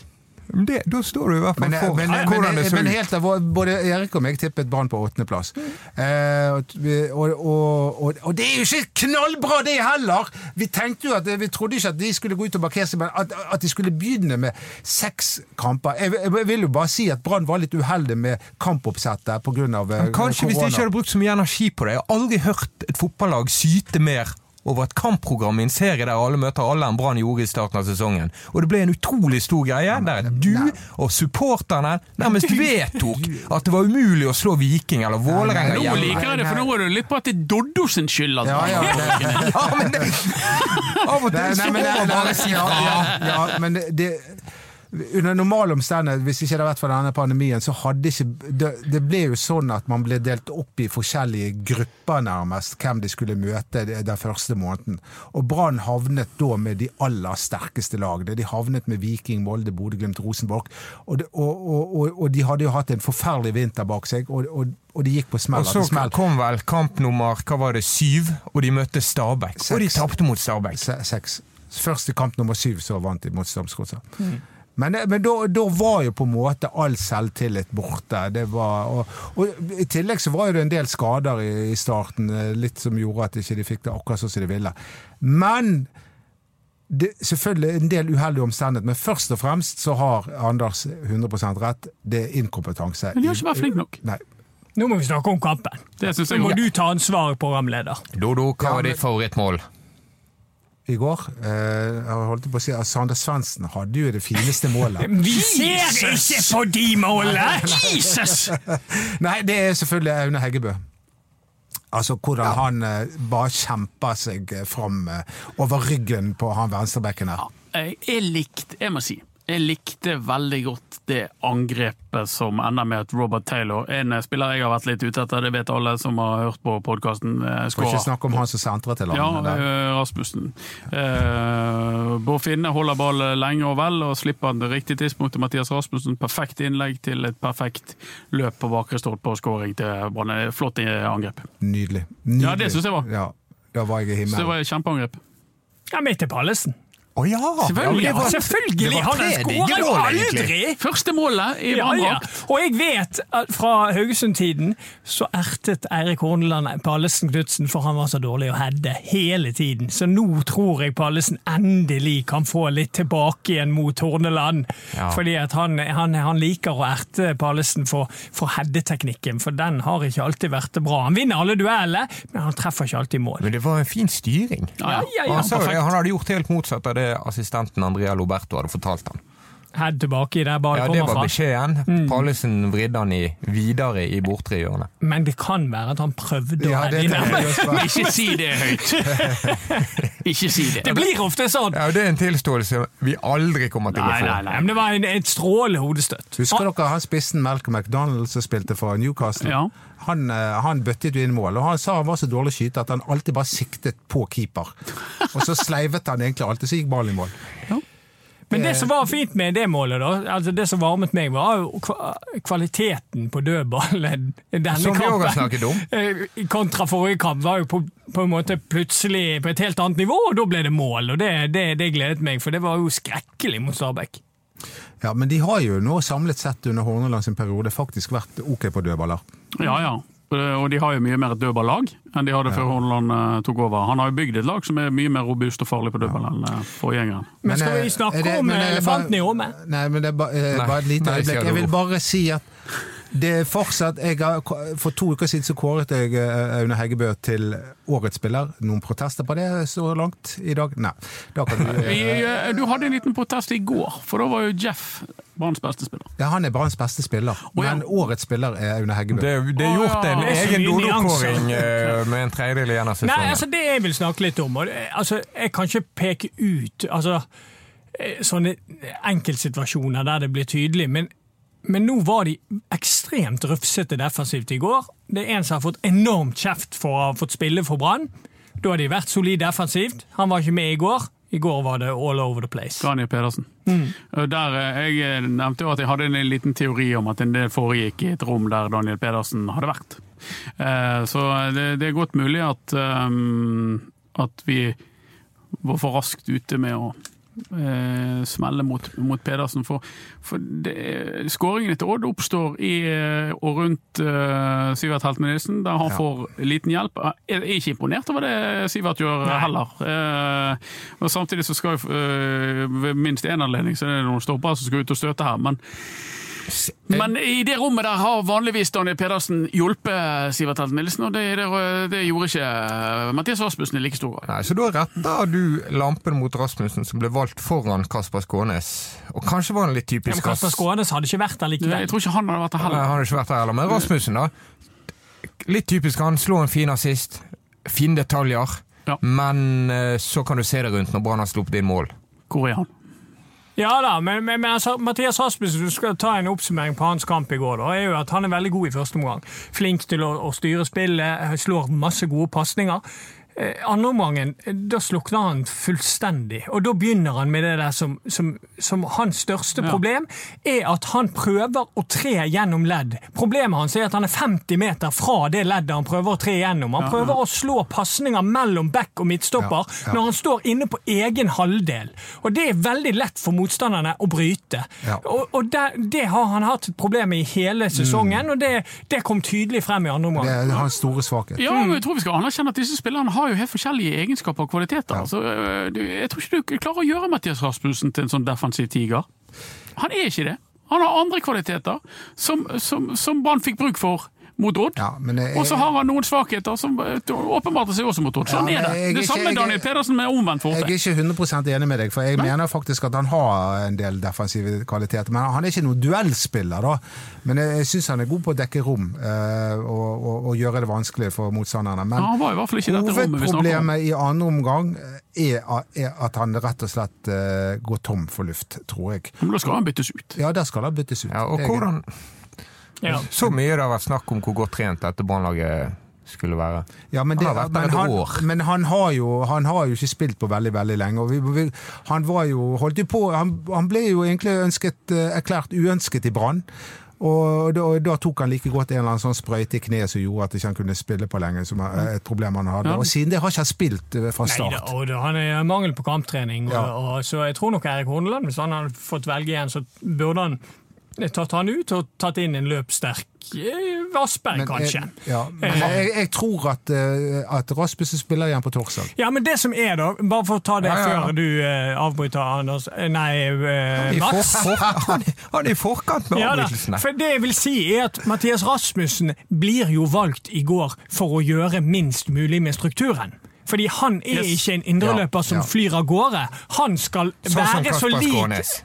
Men det, da står du i hvert fall Men, for men, men, hvordan det men, så ut. helt av, både Erik og meg tippet Brann på åttendeplass. Eh, og, og, og, og, det er jo ikke knallbra, det heller! Vi tenkte jo at, vi trodde ikke at de skulle gå ut og markere seg, men at, at de skulle begynne med seks kamper. Jeg, jeg vil jo bare si at Brann var litt uheldig med kampoppsettet pga. Men Kanskje hvis de ikke hadde brukt så mye energi på det. Jeg har aldri hørt et fotballag syte mer over et kampprogram i en serie der alle møter alle enn Brann gjorde i starten av sesongen. Og det ble en utrolig stor greie, der du og supporterne nærmest vedtok at det var umulig å slå Viking eller Vålerenga hjemme. Nå liker jeg det, for nå er det litt på at det er Doddo sin skyld. at- Ja, ja, det, Ja, men det, av og til så må man bare si ja, ja, ja, men det, det under normale omstendigheter, hvis ikke det hadde vært for denne pandemien, så hadde ikke det, det ble jo sånn at man ble delt opp i forskjellige grupper, nærmest, hvem de skulle møte den første måneden. Og Brann havnet da med de aller sterkeste lagene. De havnet med Viking, Molde, Bodø-Glimt, Rosenborg. Og, det, og, og, og, de hadde jo hatt en forferdelig vinter bak seg, og, og, de gikk på smell. Og så smell. kom vel kamp nummer hva var det, syv, og de møtte Stabæk. Og de tapte mot Stabæk. Se- Seks. Første kamp nummer syv, så vant de mot Strømsgodset. Men, men da, da var jo på en måte all selvtillit borte. Det var, og, og I tillegg så var det en del skader i, i starten, eh, litt som gjorde at ikke de fikk det akkurat sånn som de ville. Men det, selvfølgelig en del uheldige omstendigheter, men først og fremst så har Anders 100% rett. Det er inkompetanse. Men de har ikke vært flinke nok. Nei. Nå må vi snakke om kampen. Det synes jeg Nå må du ta ansvar, programleder. Dodo, hva var ditt favorittmål? I går eh, jeg holdt på å si at Sander Svendsen hadde jo det fineste målet. Vi ser ikke på de målene! Jesus! Nei, det er selvfølgelig Aune Heggebø. Altså hvordan han eh, bare kjemper seg eh, fram eh, over ryggen på han venstrebekken her. Ja, jeg likte, jeg må si, jeg likte veldig godt det angrepet som ender med at Robert Taylor, en spiller jeg har vært litt ute etter, det vet alle som har hørt på podkasten, Får ikke snakke om han som sentrer til Ja, han. der. eh, Rasmussen. Eh, Bård Finne holder ball lenge og vel, og slipper han det riktige tidspunktet. Mathias Rasmussen, perfekt innlegg til et perfekt løp på bakre stolpe og skåring til Brann. Flott angrep. Nydelig. Nydelig. Ja, det synes jeg var. Ja, da var jeg i Så det var et kjempeangrep. Ja, midt i Pallesen. Å ja! Selvfølgelig. Ja, det var- Selvfølgelig! det var Han tre jo mål, egentlig. aldri! Første målet i Ja, ja. Og jeg vet at fra Haugesund-tiden så ertet Eirik Horneland Pallesen Knutsen for han var så dårlig å heade hele tiden. Så nå tror jeg Pallesen endelig kan få litt tilbake igjen mot Horneland. Ja. Fordi at han, han, han liker å erte Pallesen for, for headeteknikken, for den har ikke alltid vært bra. Han vinner alle dueller, men han treffer ikke alltid mål. Men det var en fin styring. Ja, ja. Ja, ja, han, han hadde gjort helt motsatt av det assistenten Andrea Loberto hadde fortalt ham. Head tilbake i der ballen Ja, Det var fra. beskjeden. Mm. Pallesen vridde han i, videre i bortre hjørnet. Men det kan være at han prøvde å Ja, heade det, inn. Ikke si det høyt. Ikke si det. Det blir ofte sånn! Ja, Det er en tilståelse vi aldri kommer til å få. nei, nei. Nei, men det var en, et strålende hodestøtt. Husker dere han spissen Malcolm McDonald som spilte for Newcastle? Ja. Han, eh, han bøttet jo inn mål, og han sa han var så dårlig skyter at han alltid bare siktet på keeper. Og så sleivet han egentlig alltid, så gikk ballen i mål. Men det som var fint med det målet, da, altså det som varmet meg, var kvaliteten på dødballen denne Som vi også har kampen. snakket om. Eh, Kontra forrige kamp var jo på, på en måte plutselig på et helt annet nivå, og da ble det mål. og Det, det, det gledet meg, for det var jo skrekkelig mot Stabæk. Ja, Men de har jo nå samlet sett under Horneland sin periode faktisk vært ok på dødballer. Ja, ja. Og de har jo mye mer et dødballag enn de hadde før Horneland eh, tok over. Han har jo bygd et lag som er mye mer robust og farlig på dødball enn eh, forgjengeren. Men skal eh, vi snakke er det- om men elefanten i rommet? Nei, men det er bare, eh, et lite øyeblikk. Jeg vil bare si at det er fortsatt jeg har, For to uker siden så kåret jeg eh, Aune Heggebø til årets spiller. Noen protester på det så langt i dag? Nei. Da kan du, eh, eh, Du hadde en liten protest i går, for da var jo Jeff Branns beste spiller. ja, han er Branns beste spiller, ja. men årets spiller er Aune Heggebø. Det, det er gjort ja. en er egen dodokåring med en tredjedel igjen av Nei, altså Det jeg vil snakke litt om og altså, Jeg kan ikke peke ut altså, sånne enkeltsituasjoner der det blir tydelig, men, men nå var de ekstremt rufsete defensivt i går. Det er en som har fått enormt kjeft for å ha fått spille for Brann. Da har de vært solid defensivt. Han var ikke med i går. I går var det all over the place. Daniel Pedersen. Mm. Der, eh, jeg nevnte jo at jeg hadde en liten teori om at en del foregikk i et rom der Daniel Pedersen hadde vært. Eh, Så det, det er godt mulig at, um, at vi var for raskt ute med å eh, smelle mot, mot Pedersen. For, for det- skåringen til Odd oppstår i eh, og rundt eh, Sivert Heltme Nilsen, der han Ja. får liten hjelp. Jeg er ikke imponert over det Sivert gjør Nei. heller. Eh, og Samtidig så skal jo eh, ved minst én anledning så er det noen stoppere som skal ut og støte her. Men, men i det rommet der har vanligvis Daniel Pedersen hjulpet Sivert Heltme Nilsen, og det, det, det gjorde ikke eh, Mathias Rasmussen i like stor grad. Nei, så da retter du lampen mot Rasmussen, som ble valgt foran Kasper Skånes. Og kanskje var han litt Ja, men typisk Kasper Skånes hadde ikke vært der likevel. Jeg tror ikke han hadde vært der heller. Nei, han hadde ikke vært der heller. Men Rasmussen, da. Litt typisk han. Slå en fin assist. Fine detaljer. Ja. Men eh, så kan du se det rundt når Brann har sluppet inn mål. Hvor er han? Ja da, men, men, men altså, Mathias Rasmussen, du skal ta en oppsummering på hans kamp i går. da, er jo at Han er veldig god i første omgang. Flink til å, å styre spillet, slår masse gode pasninger. Eh, Andre omgangen, eh, da slukner han fullstendig. Og da begynner han med det der som, som, som hans største Ja. problem, er at han prøver å tre gjennom ledd. Problemet hans er at han er 50 meter fra det leddet han prøver å tre gjennom. Han prøver å slå pasninger mellom back og midtstopper Ja, ja. når han står inne på egen halvdel. Og det er veldig lett for motstanderne å bryte. Ja. Og, og det, det har han hatt et problem med i hele sesongen, og det, det kom tydelig frem i andre Det omgang. er hans store svakhet. Ja, men jeg tror vi skal anerkjenne at disse spillerne har jo helt forskjellige egenskaper og kvaliteter. Ja. Altså, øh, jeg tror ikke du klarer å gjøre Mathias Rasmussen til en sånn defensiv tiger. Han er ikke det. Han har andre kvaliteter som, som, som Brann fikk bruk for mot Odd. Ja, jeg- og så har han noen svakheter som åpenbart åpenbarte seg også mot Odd. Sånn Ja, er det. er Det ikke- samme med jeg- Daniel Pedersen med omvendt Jeg er ikke 100% enig med deg, for jeg mener faktisk at han har en del defensive kvaliteter. Men han er ikke noen duellspiller, da. Men jeg, jeg syns han er god på å dekke rom eh, og, og, og gjøre det vanskelig for motstanderne. Men Ja, han var i hvert fall ikke dette rommet vi snakker om. hovedproblemet i andre omgang er, er at han rett og slett eh, går tom for luft, tror jeg. Men da skal han byttes ut. Ja, der skal han byttes ut. Ja, og Jeg- hvordan Ja. Så mye det har vært snakk om hvor godt trent dette Brannlaget skulle være. Ja, men, det, Han har vært der et han, år. men han, har jo, han har jo ikke spilt på veldig veldig lenge. og vi, vi, Han var jo, holdt jo på, han, han ble jo egentlig ønsket, eh, erklært uønsket i Brann. Og da, da tok han like godt en eller annen sånn sprøyte i kneet som gjorde at ikke han kunne spille på lenge, som er et problem han hadde. Ja. Og siden det har ikke han spilt eh, fra Nei, start. Neida, og det, han er mangel på kamptrening. Ja. Og, og, så jeg tror nok Erik Horneland, hvis han hadde fått velge igjen, så burde han tatt han ut og tatt inn en løpssterk eh, Vassberg, Men kanskje. Jeg, ja, men Eh. jeg, jeg tror at, eh, at Rasmussen spiller igjen på torsdag. Ja, men det som er, da, bare for å ta det Ja, ja, før du uh, avbryter, Anders eh, Nei, uh, Mats. han, er- han er i forkant med Ja, avbrytelsene. For det jeg vil si er at Mathias Rasmussen blir jo valgt i går for å gjøre minst mulig med strukturen. Fordi han er Yes. ikke en indreløper Ja, som ja. flyr av gårde. Han skal så være så lik,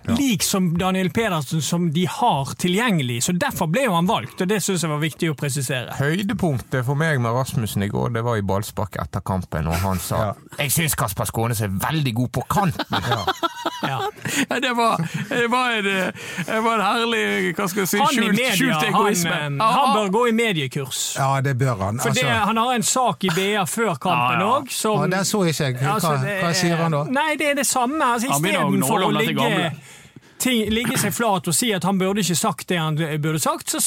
Ja. lik som Daniel Pedersen som de har tilgjengelig. Så Derfor ble jo han valgt, og det syns jeg var viktig å presisere. Høydepunktet for meg med Rasmussen i går, det var i ballspark etter kampen, og han sa Ja. Jeg syns Kasper Skånes er veldig god på kanten. Ja. Ja, det var, det var, en, det var en herlig hva skal jeg si, Han skjult, media, skjult egoisme. Han, han bør gå i mediekurs. Ja, det bør han. For det, Altså, Han har en sak i BA før kampen òg, som ja, den så ikke jeg. Hva, Altså, det hva er- sier han da? Nei, det er det samme. Altså, Istedenfor å ligge, ting, ligge seg flat og si at han burde ikke sagt det han burde sagt, så,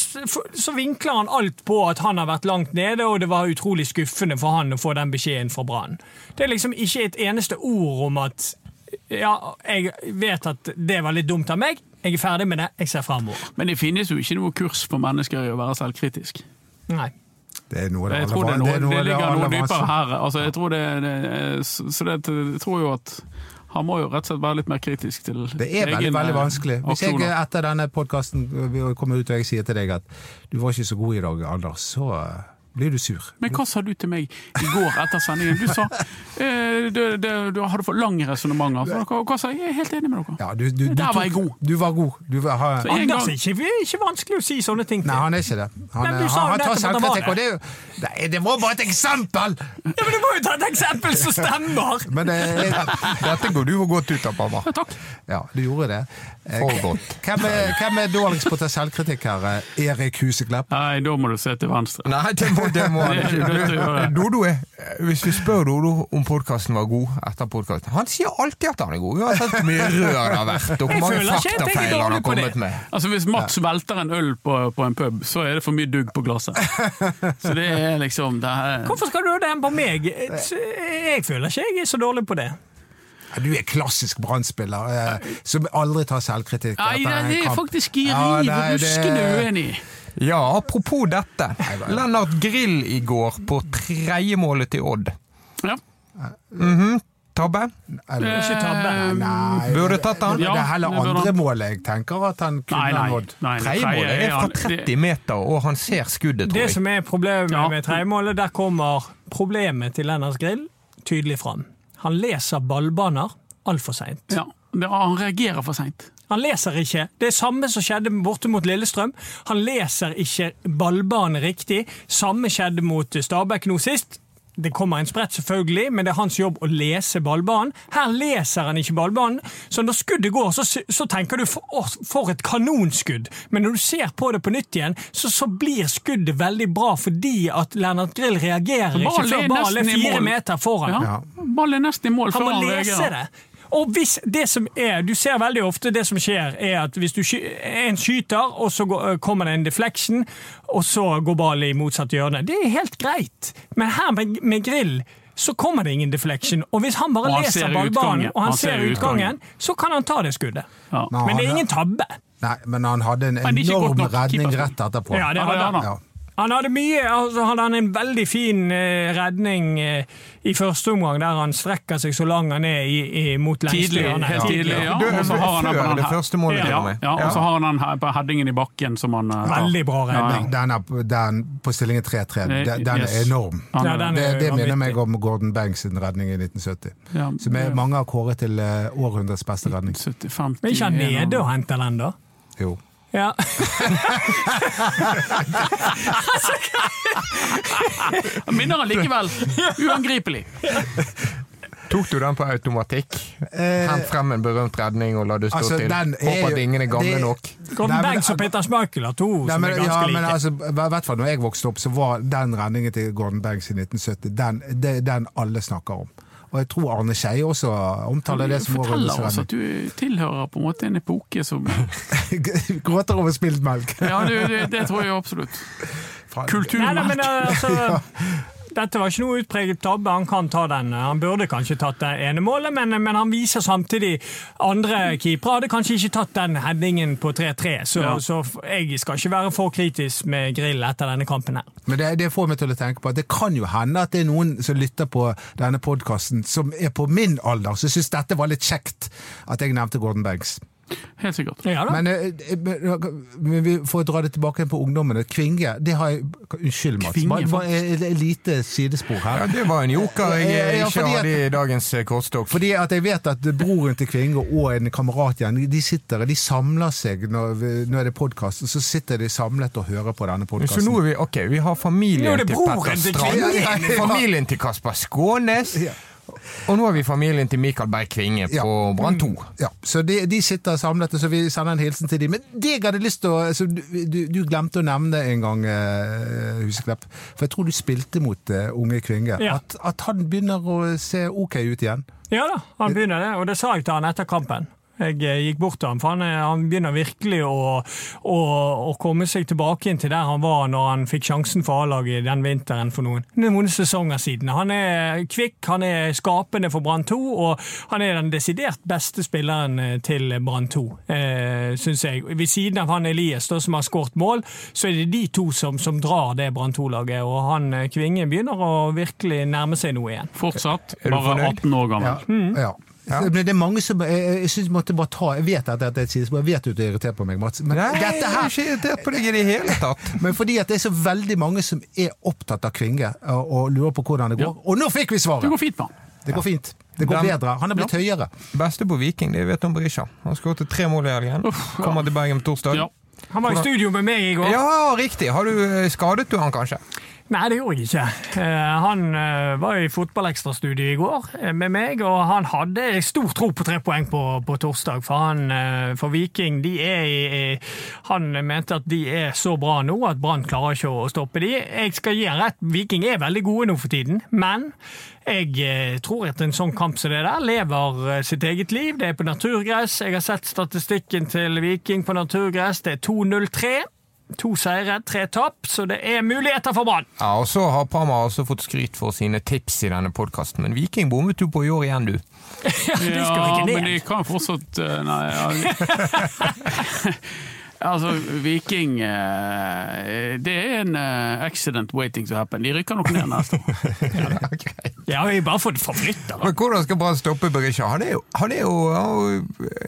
så vinkler han alt på at han har vært langt nede, og det var utrolig skuffende for han å få den beskjeden fra Brann. Det er liksom ikke et eneste ord om at ja, jeg vet at det var litt dumt av meg, jeg er ferdig med det, jeg ser fremover. Men det finnes jo ikke noe kurs for mennesker i å være selvkritisk. Nei. Det er noe av det aller tror det, det, det ligger noe dypere her. Altså, jeg tror det, så det, jeg tror jo at han må jo rett og slett være litt mer kritisk til Det er veldig veldig vanskelig. Hvis jeg etter denne podkasten kommer ut og jeg sier til deg at du var ikke så god i dag, Anders, så eh, blir du sur. Men hva sa du til meg i går etter sendingen? Du sa eh, du, du, du hadde for lange resonnementer. Og Hva, sa jeg? Jeg er helt enig med dere. Ja, du, du, du, Der var jeg god. Du var god. Du var, ha, Så en Anders gang- er ikke, er ikke vanskelig å si sånne ting til. nei, han er ikke det. Han, Nei, men du sa han, han tar selvkritikk, og det er jo Nei, det var bare et eksempel! Ja, men Du må jo ta et eksempel som stemmer! Men det er, Dette går du jo godt ut av, mamma. Ja, takk. ja, du gjorde det. Eh, For godt. Hvem er, hvem er dårligst på å ta selvkritikk her? Eh, Erik Huseklepp? Nei, da må du se til venstre. Nei, det må, det må han ikke. Dodo er, hvis vi spør Dodo om podkasten var god etter podkasten Han sier alltid at han er god, uansett hvor mye rør det har vært, og hvor mange faktafeil han har kommet med. Altså Hvis Mats velter en øl på, på en pub, så er det for mye dugg på glasset. Så det er liksom det er, Hvorfor skal du ha den på meg? Jeg føler ikke jeg er så dårlig på det. Ja, Du er klassisk brannspiller eh, som aldri tar selvkritikk. Nei, det, det er kamp. faktisk Ja, riv ruskende uenig. Ja, apropos dette. Lennart Grill i går på tredjemålet til Odd. Ja. Tabbe? Eller, Ikke tabbe. nei, Burde tatt han. Det er heller andre målet jeg tenker at han kunne nådd. Tredjemålet er fra 30 meter, og han ser skuddet, tror Det som er problemet Ja. med tredjemålet, der kommer problemet til Lennart Grill tydelig fram. Han leser ballbaner altfor seint. Ja, han reagerer for seint. Han leser ikke. Det er samme som skjedde borte mot Lillestrøm. Han leser ikke ballbanen riktig. Samme skjedde mot Stabæk nå sist. Det kommer en sprett, selvfølgelig, men det er hans jobb å lese ballbanen. Her leser han ikke ballbanen, så når skuddet går, så, så tenker du for, for et kanonskudd. Men når du ser på det på nytt igjen, så, så blir skuddet veldig bra fordi at Lennart Grill reagerer ikke før ballen er fire meter foran. Ja. Ja. Ballen er nesten i mål Han må lese det. Og hvis det som er, Du ser veldig ofte det som skjer, er at hvis du er en skyter, og så kommer det en deflection, og så går ballen i motsatt hjørne. Det er helt greit. Men her med, med grill så kommer det ingen deflection. Og hvis han bare han leser ser ballbanen og han, Han ser ser utgangen, så kan han ta det skuddet. Ja. Men Men det er ingen tabbe. Nei, men han hadde en enorm redning rett etterpå. Ja, det hadde han. Ja. Han hadde mye, altså han en veldig fin eh, redning eh, i første omgang, der han strekker seg så lang han er i, i, mot lengste helt tidlig, ja. Du, Og så har han den på den første målet, Ja, til og med. ja, og så har han den på headingen i bakken som han eh, tar. Veldig bra redning. Den, er, den på stillingen 3-3, den, den yes. er enorm. Ja, den Det, er det minner meg om Gordon Banks sin redning i 1970. ja, Som er, mange har kåret til eh, århundrets beste redning. 70-50 Men ikke han nede og henter den, da? Jo. Ja. Han minner han likevel. Uangripelig. Tok du den på automatikk? Hent frem en berømt redning og la det stå altså, til. er Håper at ingen er gamle det- nok. Gordon Banks og Peter Schmeichel har to Nei, som men, er ganske ja, like. men altså, hvert fall når jeg vokste opp, så var den redningen til Gordon Banks i 1970 den, den alle snakker om. Og jeg tror Arne Skeie også omtaler det som Forteller årets oss at du tilhører på en måte en epoke som. Gråter over spilt melk. Ja, det, det, det tror jeg absolutt. Kulturmelk. Nei, nei, men altså, Dette var ikke noe utpreget tabbe. Han kan ta den. Han burde kanskje tatt det ene målet, men, men han viser samtidig andre keepere hadde kanskje ikke tatt den headingen på 3-3. Så, Ja. så jeg skal ikke være for kritisk med Grill etter denne kampen her. Men det, det får meg til å tenke på at det kan jo hende at det er noen som lytter på denne podkasten som er på min alder, som syns dette var litt kjekt at jeg nevnte Gordon Banks. Helt sikkert. Ja. Men, eh, men, men vi får dra det tilbake på ungdommene. Kvinge, det har jeg Unnskyld, Mats. Kvinge, Bare, et lite sidespor her. Ja, det var en joker jeg Ja, ikke hadde i dagens eh, kortstokk. Fordi at jeg vet at broren til Kvinge og en kamerat igjen, de sitter de samler seg når, vi- når det er podkast, så sitter de samlet og hører på denne Så nå er vi ok, vi har familien til Petter Strand, familien til Kasper Skånes, Ja. Og nå har vi familien til Mikael Berg Kvinge Ja. på Brann 2. Ja, så de, de sitter samlet, så vi sender en hilsen til dem. Men det jeg hadde lyst til å altså, du, du, du glemte å nevne en gang, uh, Huseklepp, for jeg tror du spilte mot uh, unge Kvinge, Ja. at, at han begynner å se ok ut igjen. Ja da, han begynner det, og det sa jeg til han etter kampen. Jeg eh, gikk bort til ham, for han, er- han begynner virkelig å, å, å komme seg tilbake inn til der han var når han fikk sjansen for A-laget den vinteren for noen, noen sesonger siden. Han er kvikk, han er skapende for Brann 2, og han er den desidert beste spilleren eh, til Brann 2, eh, syns jeg. Ved siden av han Elias, da, som har skåret mål, så er det de to som, som drar det Brann 2-laget, og han eh, Kvinge begynner å virkelig nærme seg noe igjen. Fortsatt. Bare 18 år gammel. Ja, Ja. Men det er mange som Jeg, jeg synes jeg måtte bare ta Jeg vet at dette er et sidespor, jeg vet at du er irritert på meg, Mats. Men Nei, dette jeg er ikke irritert på deg i det hele tatt. Men fordi at det er så veldig mange som er opptatt av Kvinge og, og lurer på hvordan det går. Ja. Og nå fikk vi Det svaret! går fint mann. Det går fint. Det går Den- bedre. Han er blitt høyere. Beste på Viking, det vet du om Berisha. Han skåret tre mål i helgen. Ja. Kommer til Bergen på torsdag. Ja. Han var i studio med meg i går. Ja, riktig. Har du eh, skadet du han kanskje? Nei, det gjorde jeg ikke. Eh, Han eh, var i fotballekstrastudiet i går eh, med meg, og han hadde stor tro på tre poeng på, på torsdag. For, han, for Viking er Han mente at de er så bra nå at Brann klarer ikke å stoppe de. Jeg skal gi han rett, Viking er veldig gode nå for tiden, men jeg tror at en sånn kamp som det der lever sitt eget liv. Det er på naturgress. Jeg har sett statistikken til Viking på naturgress. Det er 2-0-3. To seire, tre tap, så det er muligheter for Brann. Ja, og så har Parma også fått skryt for sine tips i denne podkasten, men Viking bommet du på i år igjen, du. Ja, de skal Ja, men de kan fortsatt eh, Nei. Ja. altså, Viking eh, Det er en eh, accident waiting to happen. De rykker nok ned neste år. Ja, vi har bare fått forflytta. Men hvordan skal Brann stoppe Berisha? Han er jo, han er jo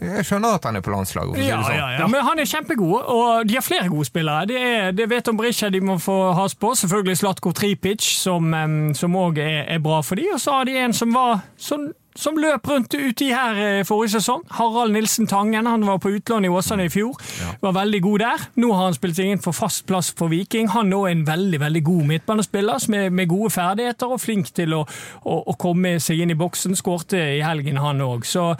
Jeg skjønner at han er på landslaget, Ja, sånn. ja, ja, men han er kjempegod, og de har flere gode spillere. Det, er, det vet om Berisha de må få has på. Selvfølgelig Slatko Tripic, som òg er, er bra for de. Og så har de en som var som, som løp rundt uti her eh, forrige sesong. Harald Nilsen Tangen. Han var på utlån i Åsane i fjor. Var veldig god der. Nå har han spilt seg inn for fast plass for Viking. Han er en veldig veldig god midtbanespiller med, med gode ferdigheter og flink til å, å, å komme seg inn i boksen. Skårte i helgen, han òg. Så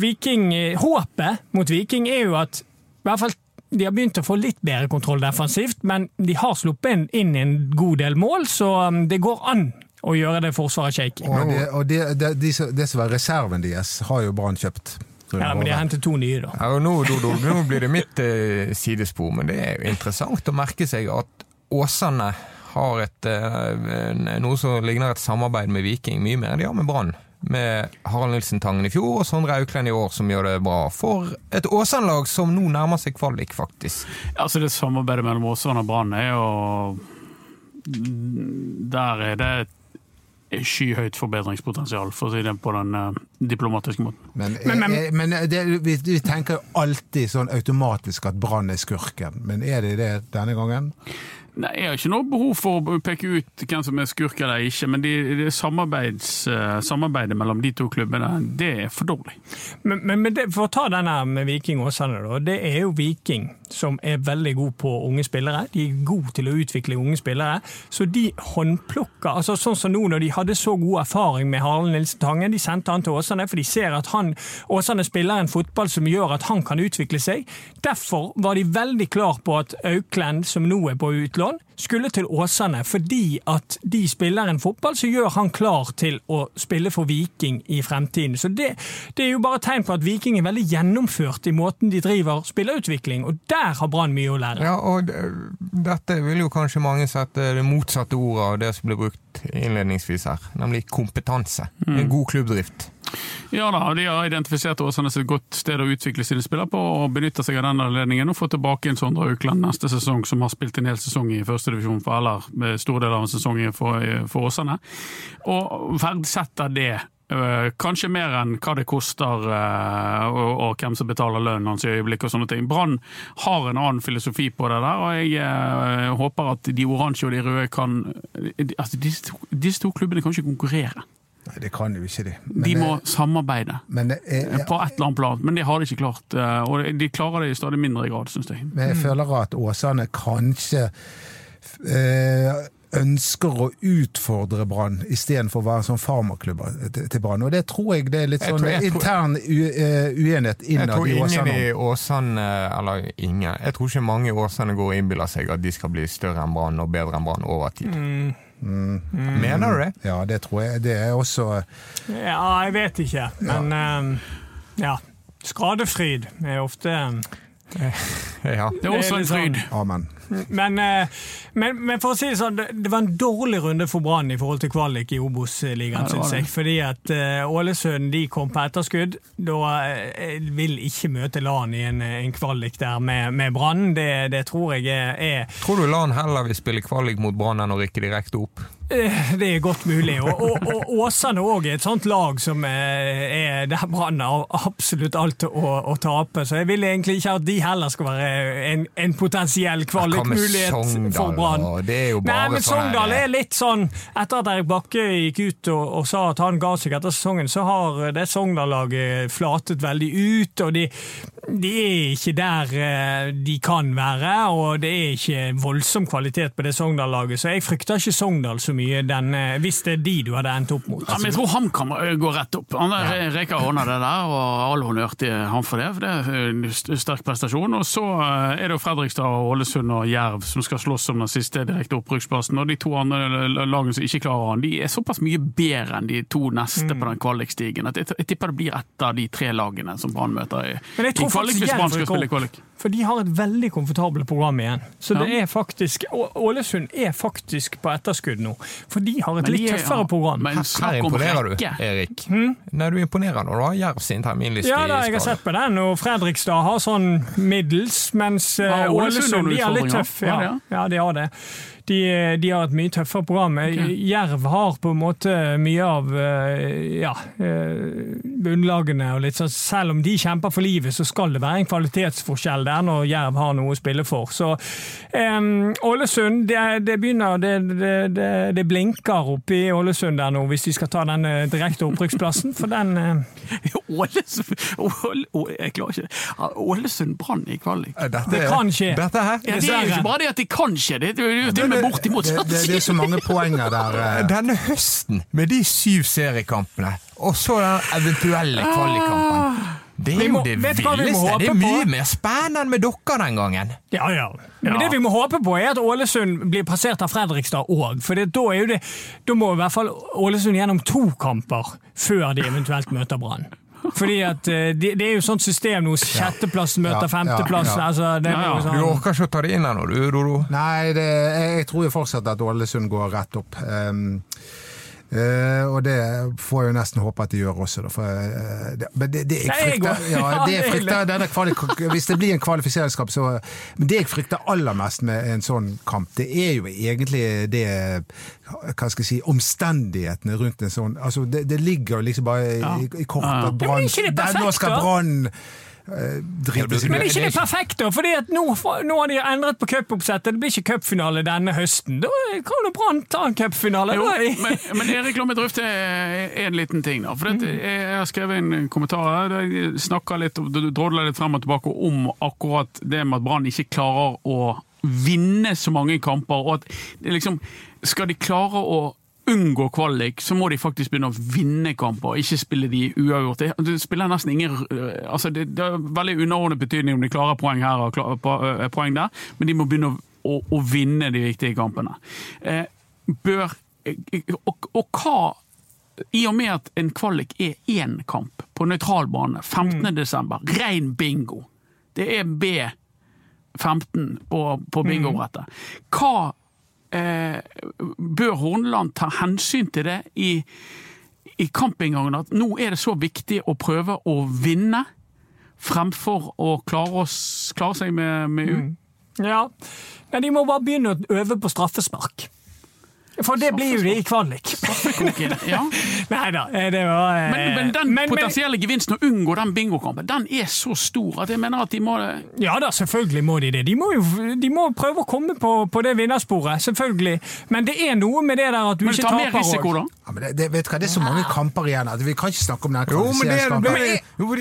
Viking, eh, håpet mot Viking er jo at i hvert fall de har begynt å få litt bedre kontroll defensivt, men de har sluppet inn en god del mål, så um, det går an å gjøre det forsvaret shaky. Og, det, og det, det, de det som var reserven deres, har jo Brann kjøpt. Ja, men de har hentet to nye, da. Ja, og nå, do, nå blir det mitt eh, sidespor, men det er jo interessant å merke seg at Åsane har et, eh, noe som ligner et samarbeid med Viking mye mer enn de har med Brann. Med Harald Nilsen Tangen i fjor og Sondre Auklend i år, som gjør det bra. For et Åsane-lag som nå nærmer seg kvalik, faktisk. Altså, det samarbeidet mellom Åsane og Brann er jo Der er det et skyhøyt forbedringspotensial, for å si det på den uh, diplomatiske måten. Men, Men- men- eh, men det, vi, vi tenker jo alltid sånn automatisk at Brann er skurken. Men er det det denne gangen? Nei, Jeg har ikke noe behov for å peke ut hvem som er skurk eller ikke, men de, de samarbeids, eh, samarbeidet mellom de to klubbene, det er for dårlig. Men, men, men det, for å ta denne med Viking Åsane, da. Det er jo Viking som er veldig god på unge spillere. De er gode til å utvikle unge spillere. Så de håndplukker altså Sånn som nå når de hadde så god erfaring med Harald Nilsen Tangen, de sendte han til Åsane, for de ser at han, Åsane spiller en fotball som gjør at han kan utvikle seg. Derfor var de veldig klar på at Auklend, som nå er på utlån, skulle til Åsane fordi at de spiller en fotball som gjør han klar til å spille for Viking i fremtiden. Så det, det er jo bare tegn på at Viking er veldig gjennomført i måten de driver spillerutvikling, og der har Brann mye å lære. Ja, og dette vil jo kanskje mange sette det motsatte ordet av det som ble brukt innledningsvis her, nemlig kompetanse. En god klubbdrift. Ja da, de har identifisert Åsane som et godt sted å utvikle sine spillere på, og benytter seg av den anledningen og får tilbake en Sondre Aukland neste sesong, som har spilt en hel sesong i førstedivisjon for eller med store deler av en sesong for, for Åsane. Og verdsetter det. øh, Kanskje mer enn hva det koster og, hvem som betaler lønnen hans i øyeblikket og sånne ting. Brann har en annen filosofi på det der, og jeg håper at de oransje og de røde kan altså disse, to, disse to klubbene kan ikke konkurrere. Nei, det kan jo ikke de. Men, De må eh, samarbeide. er- ja, På et eller annet plan, men det har de ikke klart. eh, Og de klarer det i stadig mindre grad, syns jeg. men jeg føler at Åsane kanskje eh, ønsker å utfordre Brann istedenfor å være sånn farmaklubb til, Brann. Og det tror jeg det er litt Jeg sånn tror- jeg tror- intern u, eh, uenighet Jeg tror ingen i Åsane, eller ingen, jeg tror ikke mange i Åsane går og innbiller seg at de skal bli større enn Brann og bedre enn Brann over tid. Mener du det? Ja, det tror jeg. Det er også Ja, jeg vet ikke, men eh, ja. Skadefryd er ofte Ja. Det er også en sånn- fryd. Amen. Men, eh, men, men for å si det sånn, det var en dårlig runde for Brann i forhold til kvalik i Obos-ligaen, Ja, syns jeg. Fordi at eh, Ålesund de kom på etterskudd. Da eh, vil ikke møte LAN i en, en kvalik der med, med Brann. Det, det tror jeg er, Tror du Lan heller vil spille kvalik mot Brann enn å rykke direkte opp? Det er godt mulig. Og, og, og Åsane òg er et sånt lag som er der Brann har absolutt alt å, å tape. Så jeg vil egentlig ikke at de heller skal være en, en potensiell med kvalikmulighet for? Brann. Nei, men sånn Sogndal er litt sånn Etter at Erik Bakke gikk ut og, og sa at han ga seg etter sesongen, så har det Sogndal-laget flatet veldig ut. og de, de er ikke der eh, de kan være, og det er ikke voldsom kvalitet på det Sogndal-laget. Så jeg frykter ikke Sogndal så mye den, eh, hvis det er de du hadde endt opp mot. Ja, men jeg tror han kan øh, gå rett opp. Han ja. reker hånda det der, og all honnør til han for det. for Det er en sterk prestasjon. Og så er det jo Fredrikstad, og Ålesund og Jerv som skal slåss om den siste direkte opprykksplassen. Og de to andre lagene som ikke klarer han, de er såpass mye bedre enn de to neste Mm. på den kvalikstigen at jeg, jeg tipper det blir ett av de tre lagene som Brann møter i, Men jeg tror kvalik, hvis Brann skal spille kvalik. For de har et veldig komfortabelt program igjen. Så det Ja. er faktisk, Ålesund er faktisk på etterskudd nå. For de har et Men de litt er- tøffere program. Men Her snakk om imponerer du, Erik. Erik. Nei, du imponerer når du har Jerv sin terminliste Ja, da, jeg har sett på den, og Fredrikstad har sånn middels, mens ja, Ålesund Ålesund de er litt tøffe. tøff. Ja, ja, de har det. De, de har et mye tøffere program. Jerv har på en måte mye av eh, ja, eh, bunnlagene. og litt sånn. Selv om de kjemper for livet, så skal det være en kvalitetsforskjell der når Jerv har noe å spille for. Så Ålesund, det, det begynner det, det, det, det blinker oppe i Ålesund der nå, hvis de skal ta den eh, direkte opprykksplassen. For den eh, Ålesund Jeg klarer ikke. Ålesund Brann i kvalik. Dette, Det kan skje. Dette her Ja, det er jo ikke bare det at det kan skje, det er jo til og med bortimot det, det, det er så mange poenger der. eh. Denne høsten, med de syv seriekampene, og så den eventuelle kvalikkampen. Det er jo det villeste. Det er mye mer spennende enn med dere den gangen. Ja, ja. Men det vi må håpe på, er at Ålesund blir passert av Fredrikstad òg. For det, da, er jo det, da må i hvert fall Ålesund gjennom to kamper før de eventuelt møter Brann. Fordi at eh, det, det er jo sånt system nå. Sjetteplassen møter femteplass. ja, ja. Altså, ja. Du sånn. orker ikke å ta det inn ennå, du, Roro? Nei, det, jeg, jeg tror jo fortsatt at Ålesund går rett opp. Um, eh, og det får jeg jo nesten håpe at de gjør også, da. For, uh, det, men det, det jeg frykter, ja, Ja, det jeg er frykter denne kvalik Hvis det blir en kvalifiseringskamp, så Men det jeg frykter aller mest med en sånn kamp, det er jo egentlig det Hva skal jeg si Omstendighetene rundt en sånn Altså, det, det ligger liksom bare i, i Ja, ja. at Ja, Brann Nå skal? Brann Men er ikke det perfekt, da? Fordi at nå, nå har de endret på cupoppsettet. Det blir ikke cupfinale denne høsten. Da kan jo Brann ta en cupfinale. Men, men Erik, la meg drøfte en liten ting. da. For dette, Jeg har skrevet en kommentar her. der Snakka litt, og drodler litt frem og tilbake om akkurat det med at Brann ikke klarer å vinne så mange kamper. og at liksom, Skal de klare å unngå kvalik, så må de faktisk begynne å vinne kamper, ikke spille de uavgjort. Det, spiller nesten ingen altså det, det er veldig underordnet betydning om de klarer poeng her og klar, eh, poeng der, men de må begynne å å, å vinne de viktige kampene. Eh, bør og, og hva i og med at en kvalik er én kamp på nøytral bane, 15. desember, ren bingo. Det er B15 på, på bingobrettet. Hva eh, bør Horneland ta hensyn til det i, i kampinngangen? At nå er det så viktig å prøve å vinne fremfor å klare, oss, klare seg med, med U? Ja. Men de må bare begynne å øve på straffespark. For det blir jo det i kvalik. Ja. Nei da, det var eh, Men, men den men- men- potensielle gevinsten å unngå den bingokampen, den er så stor at jeg mener at de må Ja da, selvfølgelig må de det. De må jo de må prøve å komme på, på det vinnersporet, selvfølgelig. Men det er noe med det der at du Men ikke ta mer risiko, da. Ja, men det, det, vet du hva, det er så mange kamper igjen at vi kan ikke snakke om den Jo, men det,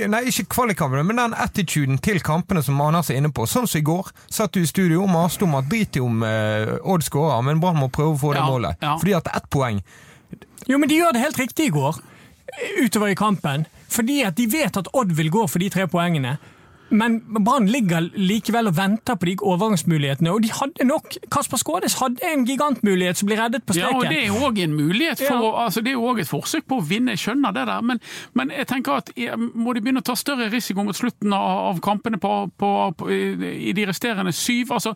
er- Nei, ikke kvalikkampen, men den attituden til kampene som Anders er inne på. Sånn som i går, satt du i studio og maste om at drit i om uh, Odd skårer, men Brann må prøve å få det Ja, målet. ja. Fordi at ett poeng Jo, men de gjør det helt riktig i går, utover i kampen. Fordi at de vet at Odd vil gå for de tre poengene. Men Brann ligger likevel og venter på de overgangsmulighetene, og de hadde nok. Kasper Skånes hadde en gigantmulighet som ble reddet på streken. Ja, og. Det er jo òg en mulighet for Ja. altså det er jo også et forsøk på å vinne, jeg skjønner det der. Men, men jeg tenker at må de begynne å ta større risiko mot slutten av, kampene på, på, på, i, i de resterende syv? altså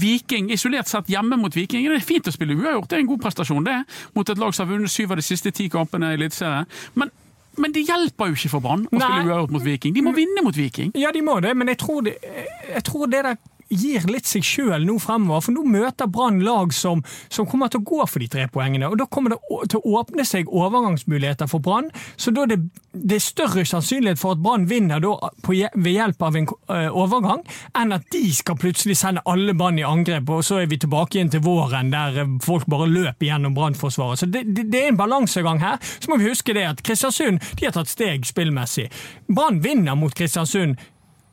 Viking, isolert sett hjemme mot Viking, det er fint å spille uavgjort, det er en god prestasjon det, mot et lag som har vunnet syv av de siste ti kampene i Eliteserien. Men, det hjelper jo ikke for Brann å spille uavgjort mot Viking. De må vinne mot Viking. Ja, de må det, men jeg tror det, jeg tror det der gir litt seg sjøl nå fremover. For nå møter Brann lag som, som kommer til å gå for de tre poengene. Og da kommer det til å åpne seg overgangsmuligheter for Brann. Så da er det, det er større sannsynlighet for at Brann vinner på, ved hjelp av en eh, overgang, enn at de skal plutselig sende alle Brann i angrep, og så er vi tilbake igjen til våren der eh, folk bare løper gjennom Brannforsvaret. Så det, det, det er en balansegang her. Så må vi huske det at Kristiansund de har tatt steg spillmessig. Brann vinner mot Kristiansund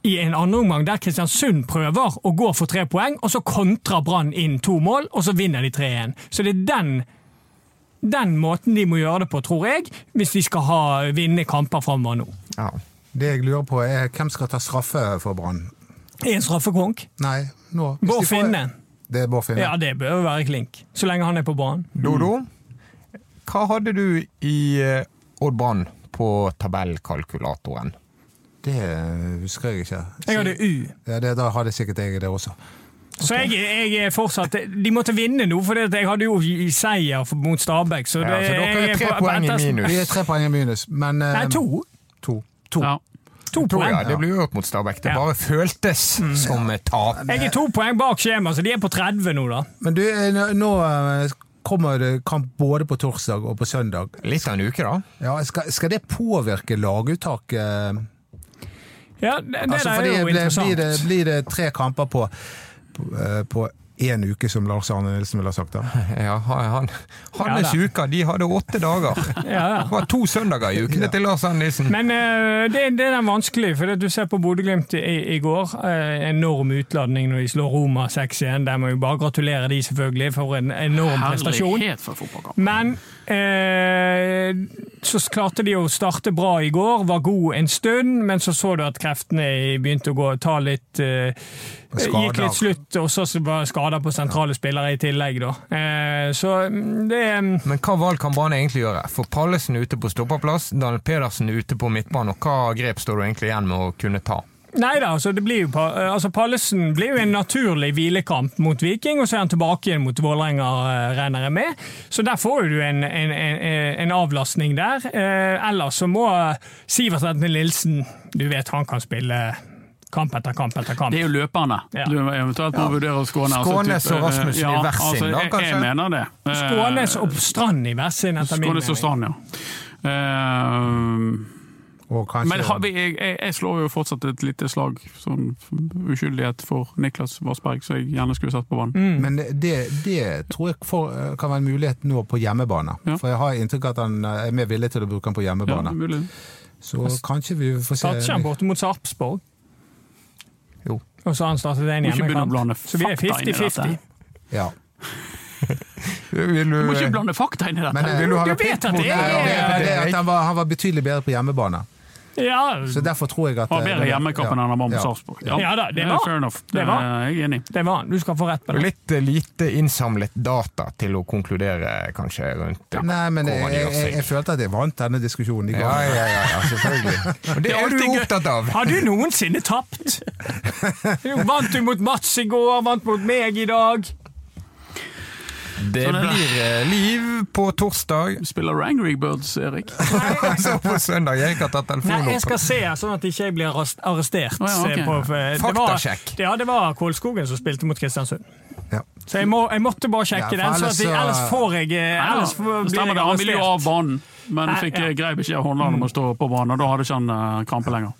i en andre omgang der Kristiansund prøver å gå for tre poeng, og så kontrer Brann inn to mål, og så vinner de 3-1. Så det er den, den måten de må gjøre det på, tror jeg, hvis de skal ha, vinne kamper framover nå. Ja. Det jeg lurer på er hvem skal ta straffe for Brann? En straffekonk? Nei, nå. hvis Bård de får- Finne. Det er Bård Finne. Ja, det bør jo være klink. Så lenge han er på banen. Dodo, hva hadde du i eh, Odd Brann på tabellkalkulatoren? Det husker jeg ikke. Jeg hadde U. Ja, det, da hadde sikkert jeg det også. Så jeg, jeg er fortsatt De måtte vinne nå, for jeg hadde jo seier mot Stabæk. Så, Ja, så dere er tre på- poeng i minus. Vi er tre poeng i minus, men eh, Nei, to. To. to. Ja. To To, poeng. ja, det ble uavgjort mot Stabæk. Det Ja. bare føltes som et tap. Jeg er to poeng bak skjema, så de er på 30 nå, da. Men du, eh, nå- nå eh, kommer det kamp både på torsdag og på søndag. Litt av en uke, da. Ja, skal, skal det påvirke laguttaket? Ja, det, det Altså, fordi er jo blir, interessant. blir, det, blir det tre kamper på, på, eh, på én uke, som Lars Arne Nilsen ville ha sagt? da? Ja, han, hans Ja, uker de hadde åtte dager. Ja, ja. Det var to søndager i ukene til Lars Arne Nilsen. Men uh, det, det er den vanskelig, for det du ser på Bodø-Glimt i, i går. Uh, enorm utladning når de slår Roma 6-1. Der må vi bare gratulere de selvfølgelig for en enorm prestasjon. Herlighet for fotballkamp. Men eh, så klarte de å starte bra i går, var god en stund, men så så du at kreftene begynte å gå, ta litt eh, Gikk litt slutt, og så var skader på sentrale spillere i tillegg, da. Eh, så mm, det Men hva valg kan Brann egentlig gjøre? For Pallesen ute på stoppeplass, Daniel Pedersen er ute på midtbanen, og hva grep står du egentlig igjen med å kunne ta? Nei da, altså jo, altså Pallesen blir jo en naturlig hvilekamp mot Viking, og så er han tilbake igjen mot Vålerenga, eh, regner jeg med. Så der får du en, en, en, en avlastning der. Eh, ellers så må Sivert Edne Nilsen Du vet han kan spille kamp etter kamp etter kamp. Det er jo løperne. Ja. Du eventuelt må vurdere å skåne. Skånes og Rasmussen ja, i hver sin, altså, da, kanskje? Jeg mener det. Eh, Skånes og Strand i hver sin, etter min Skånes og. Strand, ja. Eh, Og kanskje, men har vi, jeg, jeg, slår jo fortsatt et lite slag, sånn uskyldighet, for Niklas Vassberg, så jeg gjerne skulle satt på vann. Mm. Men det, det tror jeg for, kan være en mulighet nå på hjemmebane. Ja. For jeg har inntrykk av at han eh, er mer villig til å bruke han på hjemmebane. Ja, Så kanskje vi får se Satte ikke han borte mot Sarpsborg? Jo. Og så har han startet en hjemmekamp. Så vi er fakta inn i 50-50. Ja. Vil du, Du må ikke blande fakta inn i dette. Men, eh, du Du vet at det er- det, er det at han, var, han var betydelig bedre på hjemmebane. Ja, Så derfor tror jeg at Har bedre hjemmekamp ja. enn han mot Ja. Sarpsborg. Ja da, det var- Fair enough. Det, var. var. er enig det var. Du skal få rett på det. Litt eh, lite innsamlet data til å konkludere, kanskje, rundt Nei, men jeg, jeg, jeg, jeg følte at jeg vant denne diskusjonen i går. Ja, ja, ja, ja, selvfølgelig. Og det er du opptatt av. Har du noensinne tapt? Vant du mot Mats i går, vant mot meg i dag. Det Sånn blir det. eh, liv på torsdag, Du Spiller Angry Birds, Erik? så på søndag. Jeg ikke har tatt Nei, telefonen jeg skal se, sånn at ikke jeg blir arrestert. Oh, ja, okay. eh, på, det var- Faktasjekk. Ja, det var Kålskogen som spilte mot Kristiansund. Ja. Så jeg, må, jeg måtte bare sjekke Ja, den, så ellers at jeg, ellers får jeg eh, ellers får- blir stemmer jeg det. Han ville jo av banen, men Nei, fikk ja. grei beskjed av Hornland om å stå på banen, og da hadde ikke han uh, krampe lenger.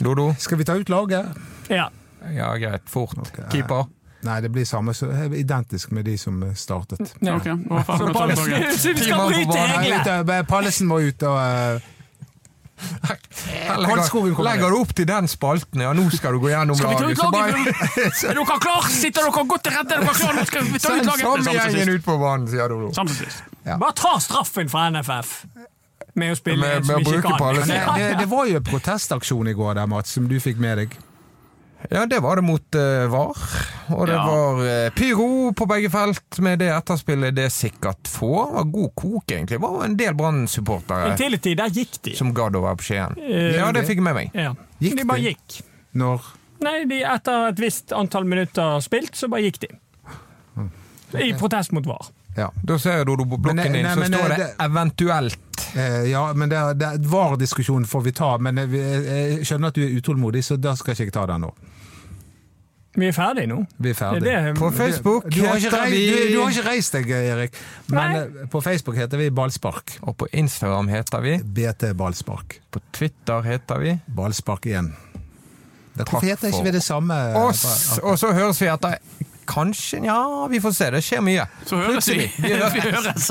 Dodo? Skal vi ta ut laget? Ja. Ja, greit. Fort. Okay. Keeper. Nei, det blir samme, så identisk med de som startet. ja. Ok, Hva faen, Pallesen, så vi skal bryte reglene! Pallesen må ut og eh, Legger, legger du opp til den spalten? Ja, nå skal du gå gjennom laget. ut så bare- Er dere klar? Sitter dere godt til rette? Er dere klare? Nå skal vi ta ut Send laget! samme gjengen ut på banen, sier du. Samme sist. Bare ta straffen fra NFF med å spille Med- med å ikke bruke kan. Det, det, det var jo en protestaksjon i går der, Mats, som du fikk med deg. Ja, det var det mot uh, VAR. Og det Ja. var uh, pyro på begge felt med det etterspillet det sikkert får. Det var god kok, egentlig. Det var en del Brann-supportere Intility, der gikk de. som gadd å være på Skien. Uh, Ja, det fikk jeg med meg. Ja. Gikk de bare gikk. Når Nei, de, etter et visst antall minutter spilt, så bare gikk de. I protest mot VAR. Ja. Da ser du, på Men, blokken din, nei, så men, står eh, det det- 'eventuelt'. Eh, ja, men det, det VAR-diskusjonen får vi ta, men jeg, jeg skjønner at du er utålmodig, så da skal ikke jeg ta den nå. Vi er ferdige nå. Vi er ferdige. Det er det- På Facebook Du har, ikke reist, du, du har ikke reist deg, Erik. Men Nei. eh, på Facebook heter vi Ballspark. Og på Instagram heter vi. BT Ballspark. På Twitter heter vi. Ballspark 1. Hvorfor heter ikke vi det samme? oss. Og så høres vi etter Kanskje Ja, vi får se. Det skjer mye. Så høres vi. Vi høres. Vi høres.